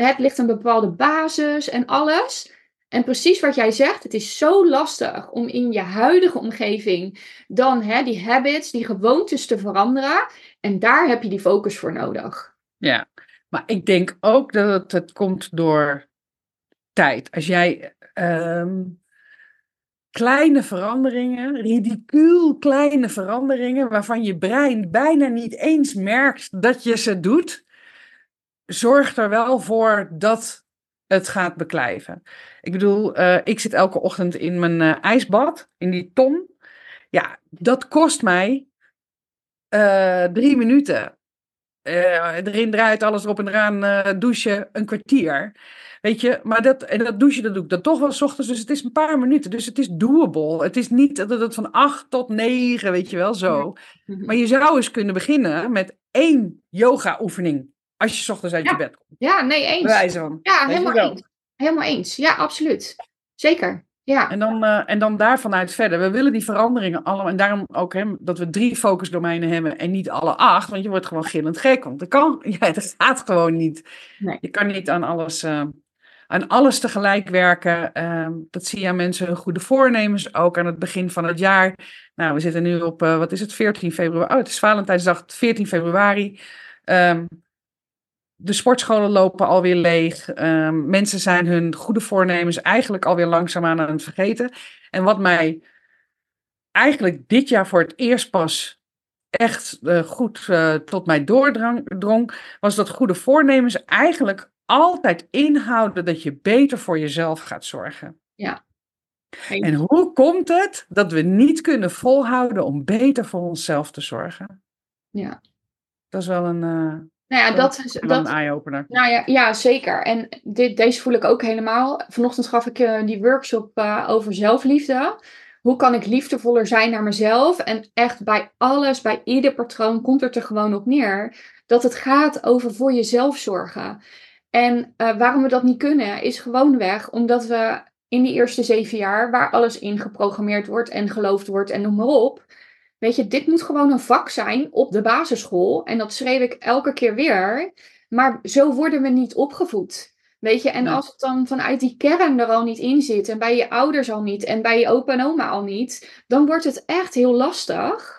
het ligt een bepaalde basis en alles. En precies wat jij zegt, het is zo lastig om in je huidige omgeving dan hè, die habits, die gewoontes te veranderen. En daar heb je die focus voor nodig. ja. Maar ik denk ook dat het, komt door tijd. Als jij ehm, kleine veranderingen, ridicuul kleine veranderingen, waarvan je brein bijna niet eens merkt dat je ze doet, zorgt er wel voor dat het gaat beklijven. Ik bedoel, eh, ik zit elke ochtend in mijn eh, ijsbad, in die ton. Ja, dat kost mij eh, drie minuten. Erin draait alles erop en eraan, douchen, een kwartier. Weet je, maar dat, en dat douchen, dat doe ik dan toch wel 's ochtends, dus het is een paar minuten. Dus het is doable. Het is niet dat het van acht tot negen, weet je wel, zo. Maar je zou eens kunnen beginnen met één yoga-oefening als je 's ochtends uit Ja. je bed komt. Ja, nee, eens. wijze van. Ja, Weet helemaal eens. Helemaal eens. Ja, absoluut. Zeker. Ja. En dan, eh, en dan daarvan uit verder. We willen die veranderingen allemaal. En daarom ook hè, dat we drie focusdomeinen hebben en niet alle acht. Want je wordt gewoon gillend gek. Want dat kan. Ja, dat gaat gewoon niet. Nee. Je kan niet aan alles, eh, aan alles tegelijk werken. Ehm, dat zie je aan mensen hun goede voornemens. Ook aan het begin van het jaar. Nou, we zitten nu op, eh, wat is het, 14 februari. Oh, het is Valentijnsdag, 14 februari. Ehm, de sportscholen lopen alweer leeg. Ehm, mensen zijn hun goede voornemens eigenlijk alweer langzaamaan aan het vergeten. En wat mij eigenlijk dit jaar voor het eerst pas echt eh, goed eh, tot mij doordrong, drong, was dat goede voornemens eigenlijk altijd inhouden dat je beter voor jezelf gaat zorgen. En hoe komt het dat we niet kunnen volhouden om beter voor onszelf te zorgen? Ja. Dat is wel een, eh, Nou ja, dat dat is. wel een Dat, eye-opener. nou ja, ja, zeker. En dit, deze voel ik ook helemaal. Vanochtend gaf ik eh, die workshop eh, over zelfliefde. Hoe kan ik liefdevoller zijn naar mezelf? En echt bij alles, bij ieder patroon komt het er gewoon op neer dat het gaat over voor jezelf zorgen. En eh, waarom we dat niet kunnen, is gewoonweg omdat we in die eerste zeven jaar, waar alles in geprogrammeerd wordt en geloofd wordt en noem maar op. Weet je, dit moet gewoon een vak zijn op de basisschool. En dat schreef ik elke keer weer. Maar zo worden we niet opgevoed. Weet je, en als het dan vanuit die kern er al niet in zit, en bij je ouders al niet, en bij je opa en oma al niet, dan wordt het echt heel lastig.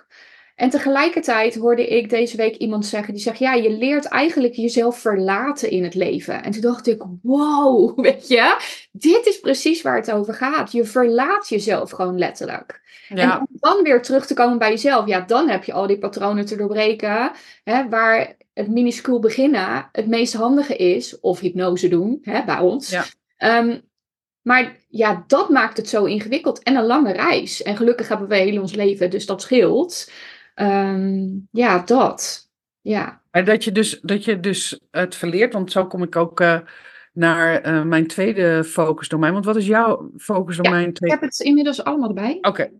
En tegelijkertijd hoorde ik deze week iemand zeggen, die zegt, ja, je leert eigenlijk jezelf verlaten in het leven. En toen dacht ik, wow, weet je, dit is precies waar het over gaat. Je verlaat jezelf gewoon letterlijk. En om dan weer terug te komen bij jezelf, ja, dan heb je al die patronen te doorbreken, hè, waar het minuscuul beginnen het meest handige is, of hypnose doen, hè, bij ons. Ja. Ehm, maar ja, dat maakt het zo ingewikkeld en een lange reis. En gelukkig hebben we heel ons leven, dus dat scheelt. Ehm, ja, dat. Ja, maar dat je dus, dat je dus het verleert, want zo kom ik ook eh, naar eh, mijn tweede focusdomein. Want wat is jouw focusdomein? ik twee? heb het inmiddels allemaal erbij. Oké,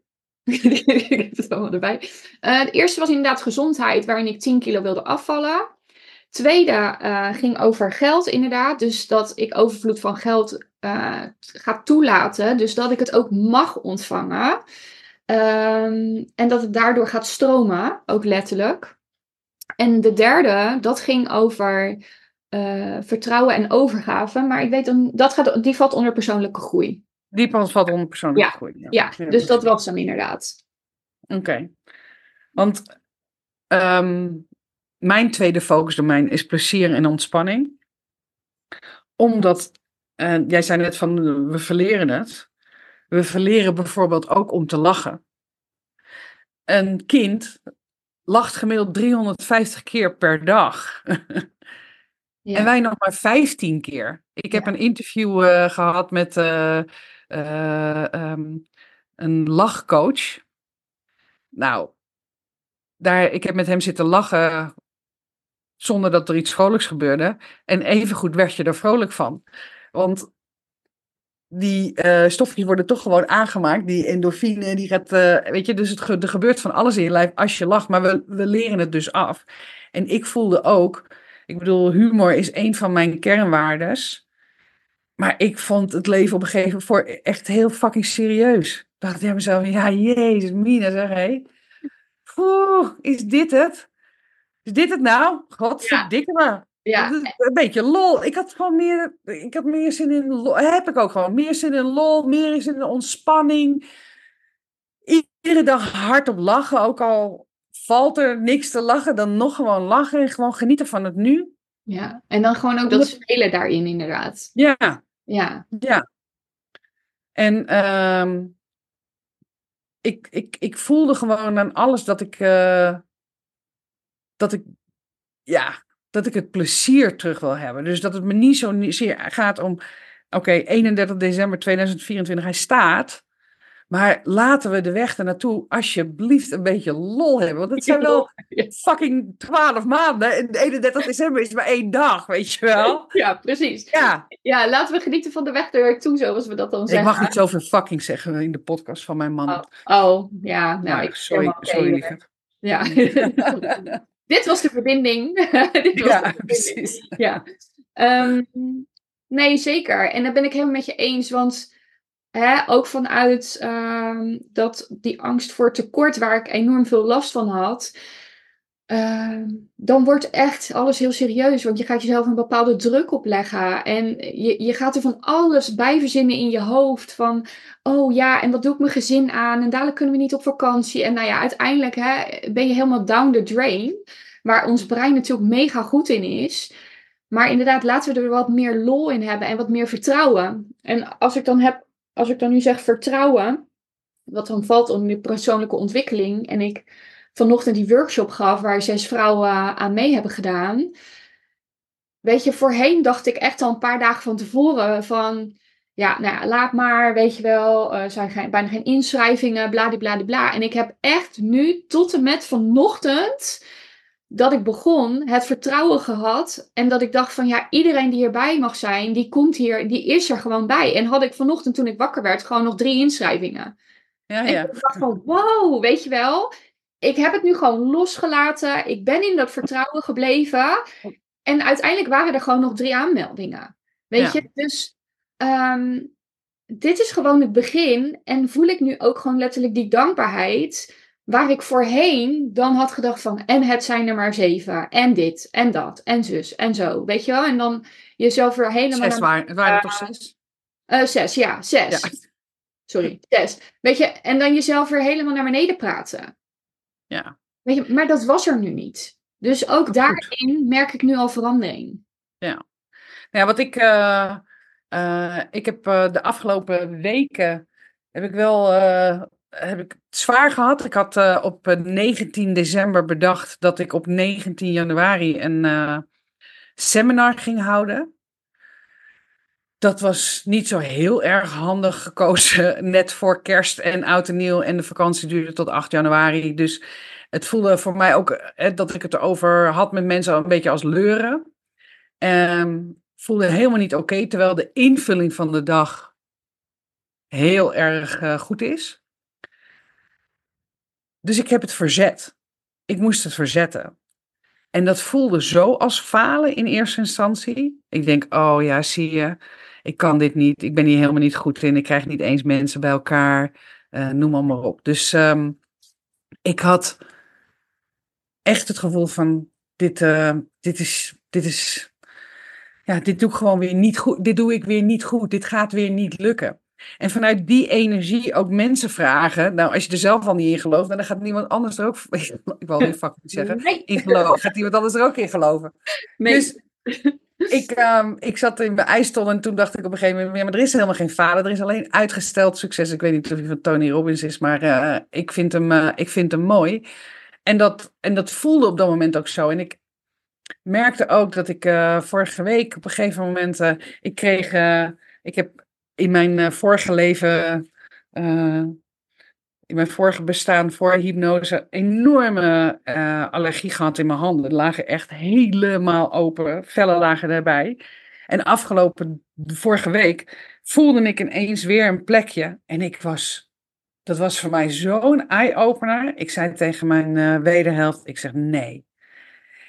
ik heb het allemaal erbij. De eerste was inderdaad gezondheid, waarin ik 10 kilo wilde afvallen. Tweede ging over geld, inderdaad. Dus dat ik overvloed van geld eh, ga toelaten. Dus dat ik het ook mag ontvangen. Ehm, en dat het daardoor gaat stromen, ook letterlijk. En de derde, dat ging over eh, vertrouwen en overgave. Maar ik weet, dan, dat gaat, die valt onder persoonlijke groei. die pas valt onder persoonlijke Ja, groei. Ja, dus dat was hem inderdaad. Oké. Want ehm, mijn tweede focusdomein is plezier en ontspanning. Omdat, eh, jij zei net van, we verleren het. We verleren bijvoorbeeld ook om te lachen. Een kind lacht gemiddeld 350 keer per dag. Ja. En wij nog maar 15 keer. Ik heb Ja. een interview eh, gehad met eh, eh, ehm, een lachcoach. Nou, daar, ik heb met hem zitten lachen zonder dat er iets vrolijks gebeurde. En evengoed werd je er vrolijk van. Want die eh, stofjes worden toch gewoon aangemaakt. Die endorfine, die gaat, eh, weet je, dus het, er gebeurt van alles in je lijf als je lacht. Maar we, we leren het dus af. En ik voelde ook, ik bedoel, humor is een van mijn kernwaardes. Maar ik vond het leven op een gegeven moment voor echt heel fucking serieus. Ik dacht bij mezelf, ja, jezus, Mina, zeg hé. Oeh, is dit het? Is dit het nou? Godverdikke me. Ja, Een beetje lol. Ik had gewoon meer, ik had meer zin in lol. Heb ik ook gewoon. Meer zin in lol, meer zin in ontspanning. Iedere dag hardop lachen. Ook al valt er niks te lachen, dan nog gewoon lachen en gewoon genieten van het nu. ja. En dan gewoon ook dat spelen daarin, inderdaad. Ja, Ja, ja. En ehm, ik, ik, ik voelde gewoon aan alles dat ik, eh, dat ik, ja, dat ik het plezier terug wil hebben. Dus dat het me niet zo zeer gaat om, oké, 31 december 2024, hij staat. Maar laten we de weg ernaartoe alsjeblieft een beetje lol hebben. Want het zijn wel fucking 12 maanden. En 31 december is maar één dag, weet je wel. ja, precies. Ja, Ja, laten we genieten van de weg er naartoe, zoals we dat dan ik zeggen. mag niet zoveel fucking zeggen in de podcast van mijn man. Oh, oh, ja, nou, Maar ik sorry, sorry lieverd. Ja. dit was de verbinding. dit was ja, de verbinding. precies. Ja. Ehm, nee, zeker. En daar ben ik helemaal met je eens. Want hè, ook vanuit ehm, dat die angst voor tekort, waar ik enorm veel last van had. Ehm, dan wordt echt alles heel serieus. Want je gaat jezelf een bepaalde druk opleggen. En je, je gaat er van alles bij verzinnen in je hoofd. Van, oh ja, en wat doe ik mijn gezin aan? En dadelijk kunnen we niet op vakantie. En nou ja, uiteindelijk hè, ben je helemaal down the drain. Waar ons brein natuurlijk mega goed in is. Maar inderdaad, laten we er wat meer lol in hebben en wat meer vertrouwen. En als ik dan heb, als ik dan nu zeg vertrouwen, wat dan valt onder de persoonlijke ontwikkeling. En ik vanochtend die workshop gaf waar zes vrouwen aan mee hebben gedaan. Weet je, voorheen dacht ik echt al een paar dagen van tevoren van, ja, nou ja, laat maar, weet je wel, er zijn geen, bijna geen inschrijvingen, bladibladibla. En ik heb echt nu tot en met vanochtend dat ik begon, het vertrouwen gehad. En dat ik dacht van ja, iedereen die hierbij mag zijn, die komt hier, die is er gewoon bij. En had ik vanochtend toen ik wakker werd, gewoon nog drie inschrijvingen. Ja, En ja. ik dacht van wow, weet je wel. Ik heb het nu gewoon losgelaten. Ik ben in dat vertrouwen gebleven. En uiteindelijk waren er gewoon nog drie aanmeldingen. Weet Ja. je, dus ehm, dit is gewoon het begin. En voel ik nu ook gewoon letterlijk die dankbaarheid. Waar ik voorheen dan had gedacht van, en het zijn er maar zeven, en dit, en dat, en zus, en zo, weet je wel? En dan jezelf weer helemaal Zes waren, waren er toch zes? Eh, zes, ja, zes. Ja. Sorry, zes. Weet je, en dan jezelf weer helemaal naar beneden praten. Ja. Weet je, maar dat was er nu niet. Dus ook daarin merk ik nu al verandering. Ja, wat ik, eh, eh, ik heb eh, de afgelopen weken, heb ik wel, heb ik het zwaar gehad. Ik had op eh, 19 december bedacht dat ik op 19 januari een seminar ging houden. Dat was niet zo heel erg handig gekozen, net voor kerst en oud en nieuw. En de vakantie duurde tot 8 januari. Dus het voelde voor mij ook eh, dat ik het erover had met mensen een beetje als leuren. Ehm, voelde helemaal niet oké, terwijl de invulling van de dag heel erg eh, goed is. Dus ik heb het verzet. Ik moest het verzetten. En dat voelde zo als falen in eerste instantie. Ik denk, oh ja, zie je, ik kan dit niet. Ik ben hier helemaal niet goed in. Ik krijg niet eens mensen bij elkaar. eh, noem maar, maar op. Dus ehm, ik had echt het gevoel van, dit, eh, dit is, dit is, ja, dit doe ik gewoon weer niet goed. Dit doe ik weer niet goed. Dit gaat weer niet lukken. En vanuit die energie ook mensen vragen. Nou, als je er zelf al niet in gelooft, dan gaat niemand anders er ook. Ik wil niet fucking zeggen. Nee. In geloven. Gaat iemand anders er ook in geloven? Nee. Dus ik, ehm, ik zat in mijn ijstol en toen dacht ik op een gegeven moment, ja, maar er is helemaal geen falen, er is alleen uitgesteld succes. Ik weet niet of hij van Tony Robbins is, maar eh, ik, vind hem, eh, ik vind hem mooi. En dat, en dat voelde op dat moment ook zo. En ik merkte ook dat ik eh, vorige week op een gegeven moment, ik kreeg, ik heb in mijn vorige leven, in mijn vorige bestaan voor hypnose, enorme eh, allergie gehad in mijn handen. Lagen echt helemaal open, vellen lagen daarbij. En afgelopen, vorige week, voelde ik ineens weer een plekje. En ik was, dat was voor mij zo'n eye-opener. Ik zei tegen mijn eh, wederhelft, ik zeg nee.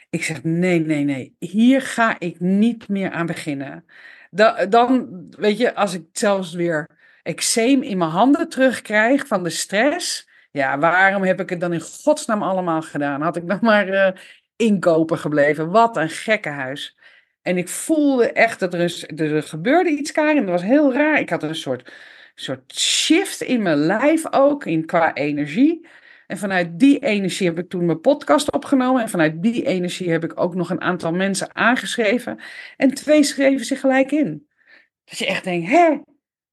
Ik zeg nee, nee, nee. Hier ga ik niet meer aan beginnen. Da- dan, weet je, als ik zelfs weer eczeem in mijn handen terugkrijg van de stress. Ja, waarom heb ik het dan in godsnaam allemaal gedaan? Had ik nog maar eh, inkopen gebleven. Wat een gekkenhuis. En ik voelde echt dat er, een, er gebeurde iets, Karin. Dat was heel raar. Ik had een soort, soort shift in mijn lijf ook, in, qua energie. En vanuit die energie heb ik toen mijn podcast opgenomen. En vanuit die energie heb ik ook nog een aantal mensen aangeschreven. En twee schreven zich gelijk in. Dat je echt denkt, hè,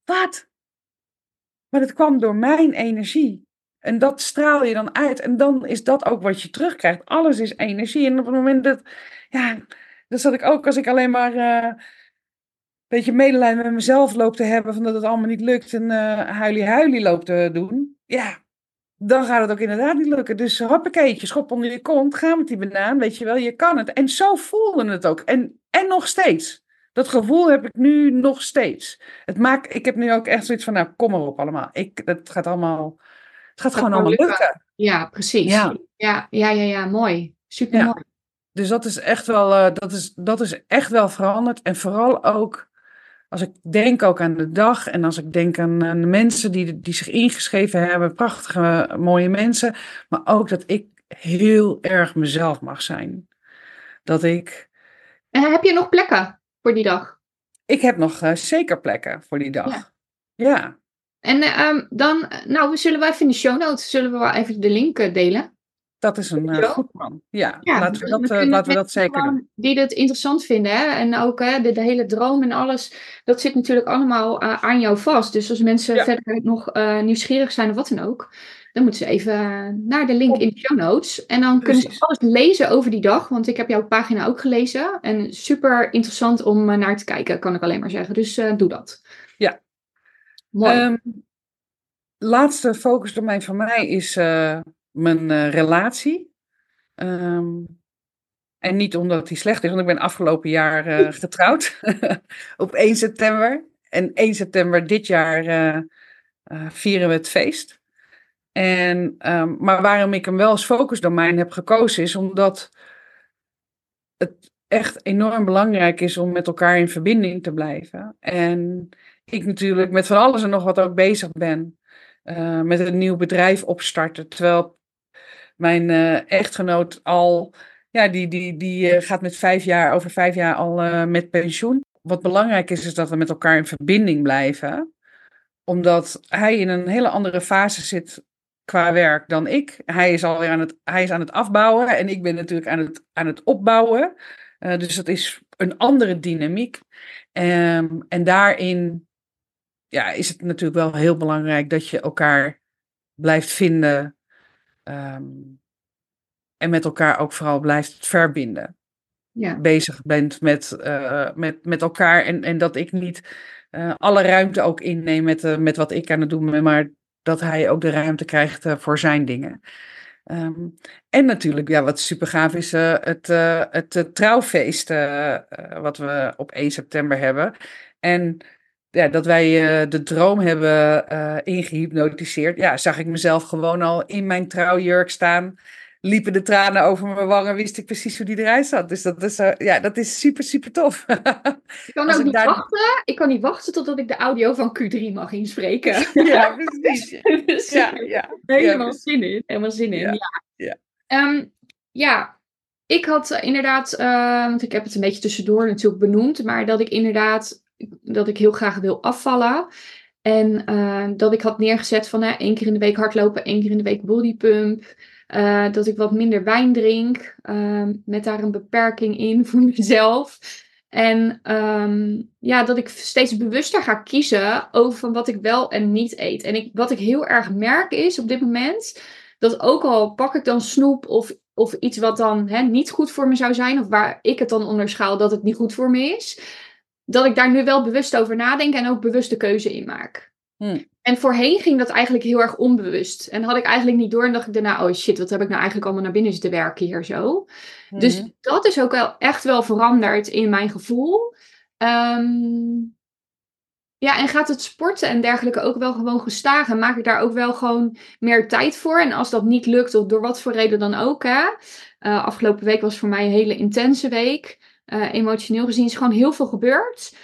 wat? Maar dat kwam door mijn energie. En dat straal je dan uit. En dan is dat ook wat je terugkrijgt. Alles is energie. En op het moment dat, ja, dat zat ik ook als ik alleen maar eh, een beetje medelijden met mezelf loop te hebben. Van dat het allemaal niet lukt. En eh huilie huilie loop te doen. Ja, dan gaat het ook inderdaad niet lukken. Dus hoppakeetje, schop onder je kont. Ga met die banaan, weet je wel, je kan het. En zo voelde het ook. En, en nog steeds. Dat gevoel heb ik nu nog steeds. Het maakt, ik heb nu ook echt zoiets van, nou, kom maar op allemaal. Ik, het gaat allemaal, het gaat gewoon gewoon allemaal lukken. lukken. Ja, precies. Ja. Ja, ja, ja, ja, mooi. Super mooi. Dus dat is echt wel, uh, dat is, dat is echt wel veranderd. En vooral ook als ik denk ook aan de dag en als ik denk aan, aan de mensen die, die zich ingeschreven hebben, prachtige, mooie mensen, maar ook dat ik heel erg mezelf mag zijn. Dat ik. En heb je nog plekken voor die dag? Ik heb nog uh, zeker plekken voor die dag. Ja. ja. En uh, dan, nou, zullen we even in de show notes, zullen we wel even de link delen? Dat is een uh, goed plan. Ja, laten we dat, laten we dat zeker doen. Die het interessant vinden. Hè? En ook hè, de, de, hele droom en alles. Dat zit natuurlijk allemaal uh, aan jou vast. Dus als mensen ja. verder nog nieuwsgierig zijn of wat dan ook. Dan moeten ze even naar de link in de show notes. En dan Precies. kunnen ze alles lezen over die dag. Want ik heb jouw pagina ook gelezen. En super interessant om naar te kijken, kan ik alleen maar zeggen. Dus doe dat. Ja. Mooi. Um, laatste focusdomein van mij is mijn uh, relatie. Um, en niet omdat die slecht is, want ik ben afgelopen jaar getrouwd op 1 september. En 1 september dit jaar vieren we het feest. En, um, maar waarom ik hem wel als focusdomein heb gekozen, is omdat het echt enorm belangrijk is om met elkaar in verbinding te blijven. En ik natuurlijk met van alles en nog wat ook bezig ben. Uh, met een nieuw bedrijf opstarten. Terwijl mijn uh, echtgenoot al, ja, die, die, die uh, gaat met vijf jaar, over vijf jaar al met pensioen. Wat belangrijk is, is dat we met elkaar in verbinding blijven. Omdat hij in een hele andere fase zit qua werk dan ik. Hij is alweer aan het, hij is aan het afbouwen en ik ben natuurlijk aan het, aan het opbouwen. dus dat is een andere dynamiek. Um, en daarin ja, is het natuurlijk wel heel belangrijk dat je elkaar blijft vinden Um, en met elkaar ook vooral blijft verbinden. Ja. Bezig bent met, uh, met, met elkaar. En, en dat ik niet uh, alle ruimte ook inneem met, met wat ik aan het doen ben, maar dat hij ook de ruimte krijgt voor zijn dingen. Um, en natuurlijk, ja, wat super gaaf is, het, het trouwfeest wat we op 1 september hebben. En ja, dat wij uh, de droom hebben uh, ingehypnotiseerd, ja, zag ik mezelf gewoon al in mijn trouwjurk staan. Liepen de tranen over mijn wangen, wist ik precies hoe die eruit zat. Dus dat is, uh, ja, dat is super, super tof. ik kan ook niet daar... wachten. Ik kan niet wachten totdat ik de audio van Q3 mag inspreken. ja, precies. dus, ja, ja, helemaal ja, zin in. Helemaal zin in. Ja. Ja. Um, ja, ik had inderdaad, want ik heb het een beetje tussendoor natuurlijk benoemd, maar dat ik inderdaad dat ik heel graag wil afvallen. En uh, dat ik had neergezet van uh, één keer in de week hardlopen, één keer in de week bodypump. Uh, dat ik wat minder wijn drink, ehm, met daar een beperking in voor mezelf. En um, ja, dat ik steeds bewuster ga kiezen over wat ik wel en niet eet. En ik, wat ik heel erg merk is op dit moment, dat ook al pak ik dan snoep of, of iets wat dan hè, niet goed voor me zou zijn, of waar ik het dan onderschaal dat het niet goed voor me is, dat ik daar nu wel bewust over nadenk en ook bewust de keuze in maak. Hmm. En voorheen ging dat eigenlijk heel erg onbewust. En had ik eigenlijk niet door en dacht ik daarna, oh shit, wat heb ik nou eigenlijk allemaal naar binnen zitten werken hier zo. Hmm. Dus dat is ook wel echt wel veranderd in mijn gevoel. Um, ja, en gaat het sporten en dergelijke ook wel gewoon gestagen? Maak ik daar ook wel gewoon meer tijd voor? En als dat niet lukt, of door wat voor reden dan ook, hè? Uh, afgelopen week was voor mij een hele intense week uh, emotioneel gezien is gewoon heel veel gebeurd.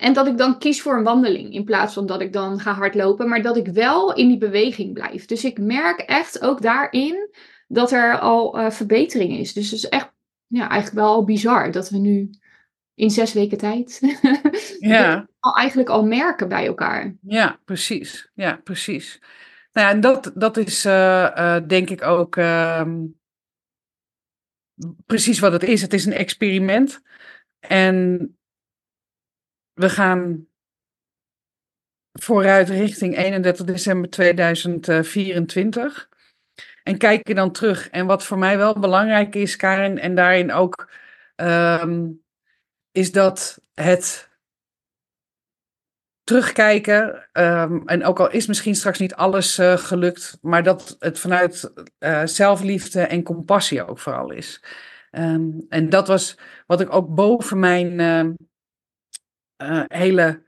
En dat ik dan kies voor een wandeling in plaats van dat ik dan ga hardlopen, maar dat ik wel in die beweging blijf. Dus ik merk echt ook daarin dat er al uh, verbetering is. Dus het is echt ja, eigenlijk wel bizar dat we nu in zes weken tijd ja. al eigenlijk al merken bij elkaar. Ja, precies. Ja, precies. Nou ja, en dat, dat is uh, denk ik ook ehm, precies wat het is. Het is een experiment. En we gaan vooruit richting 31 december 2024. En kijken dan terug. En wat voor mij wel belangrijk is, Karin, en daarin ook, um, is dat het terugkijken. Um, en ook al is misschien straks niet alles uh, gelukt, maar dat het vanuit uh, zelfliefde en compassie ook vooral is. Um, en dat was wat ik ook boven mijn hele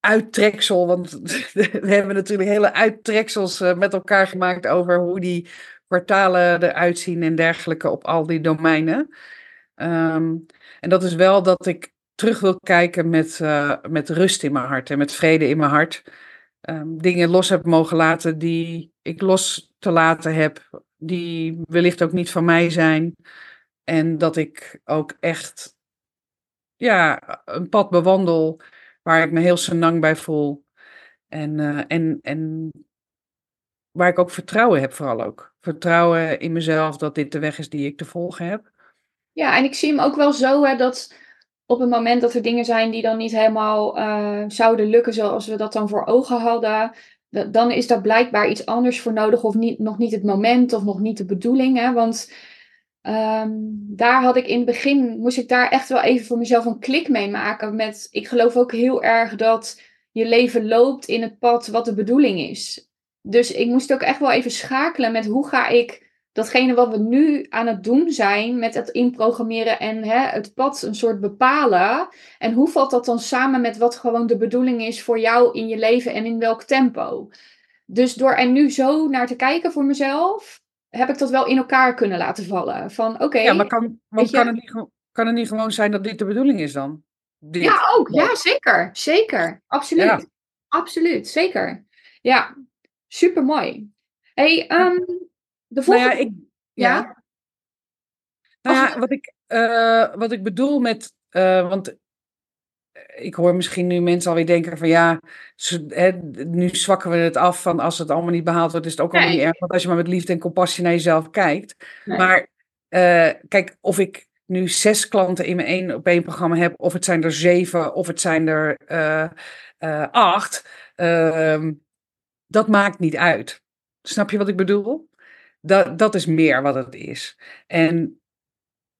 uittreksel, want we hebben natuurlijk hele uittreksels met elkaar gemaakt over hoe die kwartalen eruit zien en dergelijke op al die domeinen. Ehm, en dat is wel dat ik terug wil kijken met, eh, met rust in mijn hart en met vrede in mijn hart. Ehm, dingen los heb mogen laten die ik los te laten heb, die wellicht ook niet van mij zijn. En dat ik ook echt ja, een pad bewandel waar ik me heel senang bij voel. En, uh, en, en waar ik ook vertrouwen heb vooral ook. Vertrouwen in mezelf dat dit de weg is die ik te volgen heb. Ja, en ik zie hem ook wel zo hè, dat op het moment dat er dingen zijn die dan niet helemaal uh, zouden lukken zoals we dat dan voor ogen hadden, dan is daar blijkbaar iets anders voor nodig of niet, nog niet het moment of nog niet de bedoeling. Hè? Want um, daar had ik in het begin, moest ik daar echt wel even voor mezelf een klik mee maken met, ik geloof ook heel erg dat je leven loopt in het pad wat de bedoeling is. Dus ik moest ook echt wel even schakelen met hoe ga ik datgene wat we nu aan het doen zijn met het inprogrammeren en hè, het pad een soort bepalen. En hoe valt dat dan samen met wat gewoon de bedoeling is voor jou in je leven en in welk tempo? Dus door er nu zo naar te kijken voor mezelf, heb ik dat wel in elkaar kunnen laten vallen. Van oké. ja, maar kan, kan, het niet, kan het niet gewoon zijn dat dit de bedoeling is dan? Dit. Ja, ook. Ja, zeker. Zeker. Absoluut. Absoluut. Zeker. Ja, super mooi. Hey, um, de volgende... Nou ja, ik, ja. Nou ja, wat ik, uh, wat ik bedoel met, uh, want ik hoor misschien nu mensen alweer denken van ja, nu zwakken we het af van als het allemaal niet behaald wordt, is het ook allemaal niet erg. Want als je maar met liefde en compassie naar jezelf kijkt. Maar uh, kijk, of ik nu zes klanten in mijn één op één programma heb, of het zijn er zeven, of het zijn er acht, ehm, dat maakt niet uit. Snap je wat ik bedoel? Dat, dat is meer wat het is. En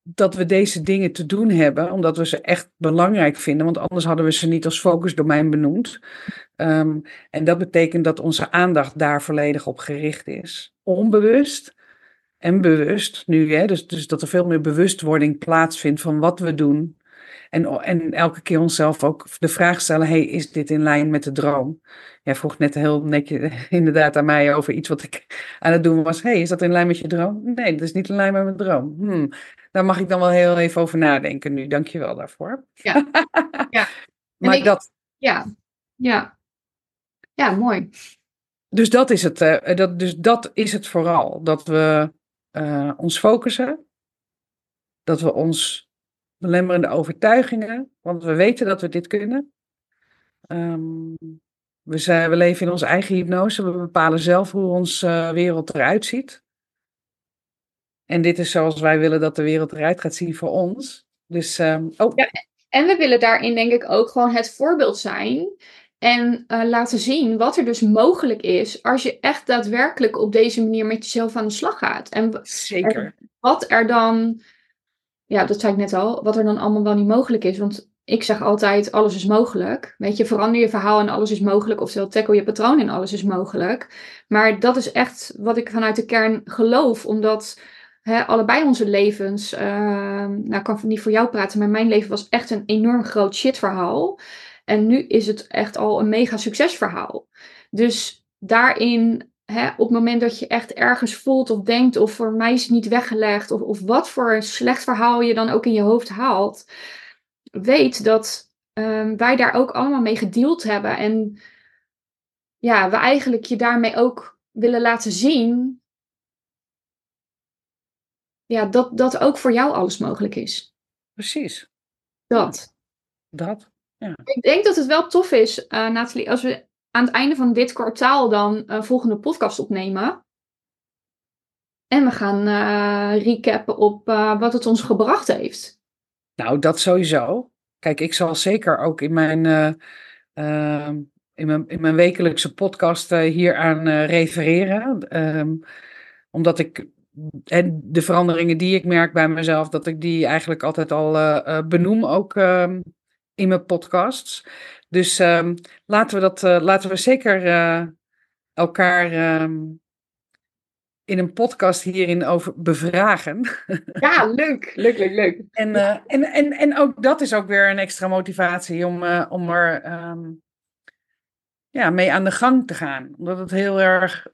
dat we deze dingen te doen hebben, omdat we ze echt belangrijk vinden, want anders hadden we ze niet als focusdomein benoemd. Um, en dat betekent dat onze aandacht daar volledig op gericht is. Onbewust en bewust nu, hè, dus, dus dat er veel meer bewustwording plaatsvindt van wat we doen. En, en elke keer onszelf ook de vraag stellen: hey, is dit in lijn met de droom? Jij vroeg net heel netjes inderdaad aan mij over iets wat ik aan het doen was. hey, is dat in lijn met je droom? Nee, dat is niet in lijn met mijn droom. Hmm, daar mag ik dan wel heel even over nadenken nu. Dank je wel daarvoor. Ja, ja. maar ik, dat. Ja, ja. Ja, mooi. Dus dat is het, uh, dat, dus dat is het vooral. Dat we uh, ons focussen. Dat we ons belemmerende overtuigingen, want we weten dat we dit kunnen. Um, we, zijn, we leven in onze eigen hypnose, we bepalen zelf hoe onze uh, wereld eruit ziet. En dit is zoals wij willen dat de wereld eruit gaat zien voor ons. Dus, um, oh. ja, en we willen daarin denk ik ook gewoon het voorbeeld zijn. En uh, laten zien wat er dus mogelijk is als je echt daadwerkelijk op deze manier met jezelf aan de slag gaat. En, Zeker. En wat er dan ja, dat zei ik net al, wat er dan allemaal wel niet mogelijk is. Want ik zeg altijd, alles is mogelijk. Weet je, verander je verhaal en alles is mogelijk. Oftewel, tackle je patroon en alles is mogelijk. Maar dat is echt wat ik vanuit de kern geloof. Omdat allebei onze levens, uh, nou ik kan niet voor jou praten, maar mijn leven was echt een enorm groot shitverhaal. En nu is het echt al een mega succesverhaal. Dus daarin op het moment dat je echt ergens voelt of denkt, of voor mij is het niet weggelegd, of, of wat voor een slecht verhaal je dan ook in je hoofd haalt, weet dat um, wij daar ook allemaal mee gedeeld hebben. En ja, we eigenlijk je daarmee ook willen laten zien. Ja, dat, dat ook voor jou alles mogelijk is. Precies. Dat. Dat. Ja. Ik denk dat het wel tof is, uh, Nathalie, als we aan het einde van dit kwartaal dan een volgende podcast opnemen. En we gaan uh, recappen op uh, wat het ons gebracht heeft. Nou, dat sowieso. Kijk, ik zal zeker ook in mijn, uh, in mijn, in mijn wekelijkse podcast hier aan refereren. Um, omdat ik en de veranderingen die ik merk bij mezelf, dat ik die eigenlijk altijd al benoem, ook ehm, in mijn podcasts. Dus um, laten we dat, uh, laten we zeker elkaar um, in een podcast hierin over bevragen. Ja, leuk, leuk, leuk, leuk. En, en, en, en ook dat is ook weer een extra motivatie om, om er um, ja, mee aan de gang te gaan. Omdat het heel erg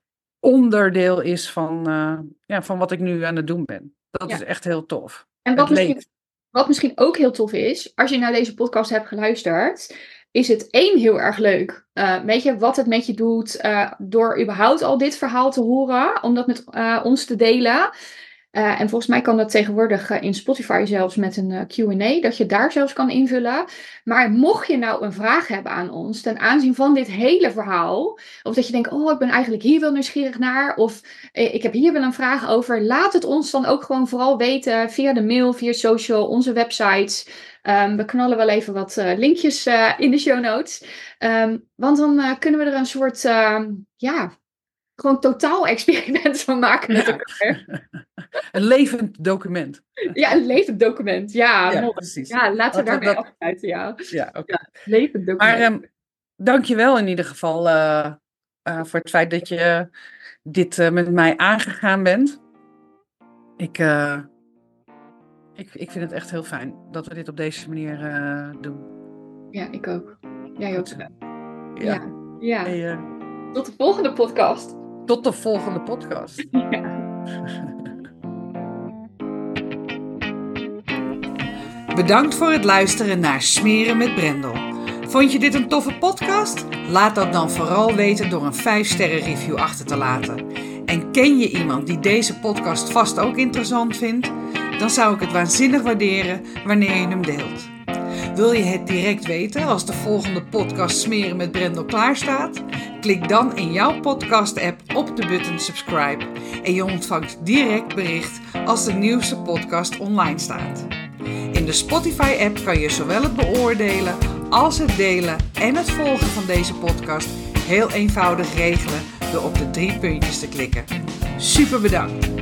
onderdeel is van, eh, ja, van wat ik nu aan het doen ben. Dat Ja. is echt heel tof. En wat misschien, wat misschien ook heel tof is, als je naar deze podcast hebt geluisterd, is het één heel erg leuk. Eh, weet je, wat het met je doet eh, door überhaupt al dit verhaal te horen, om dat met ons te delen. Eh, en volgens mij kan dat tegenwoordig eh, in Spotify zelfs met een eh, QA, dat je daar zelfs kan invullen. Maar mocht je nou een vraag hebben aan ons ten aanzien van dit hele verhaal, of dat je denkt, oh, ik ben eigenlijk hier wel nieuwsgierig naar, of ik heb hier wel een vraag over, laat het ons dan ook gewoon vooral weten via de mail, via social, onze websites. Ehm, we knallen wel even wat linkjes in de show notes. Ehm, want dan kunnen we er een soort, ehm, ja, gewoon totaal experiment van maken met Ja. elkaar. Een levend document. Ja, een levend document. Ja, precies. Ja, laten we daarmee dat- afsluiten, ja. Ja, oké. Levend document. Maar ehm dank je wel in ieder geval eh, eh, voor het feit dat je dit eh, met mij aangegaan bent. Ik, ik, ik vind het echt heel fijn dat we dit op deze manier doen. Ja, ik ook. Jij ook. Ja. Ja. Hey, Tot de volgende podcast. Tot de volgende podcast. Ja. Bedankt voor het luisteren naar Smeren met Brendel. Vond je dit een toffe podcast? Laat dat dan vooral weten door een 5-sterren review achter te laten. En ken je iemand die deze podcast vast ook interessant vindt? Dan zou ik het waanzinnig waarderen wanneer je hem deelt. Wil je het direct weten als de volgende podcast Smeren met Brendel klaar staat? Klik dan in jouw podcast-app op de button subscribe en je ontvangt direct bericht als de nieuwste podcast online staat. In de Spotify-app kan je zowel het beoordelen als het delen en het volgen van deze podcast heel eenvoudig regelen door op de drie puntjes te klikken. Super bedankt!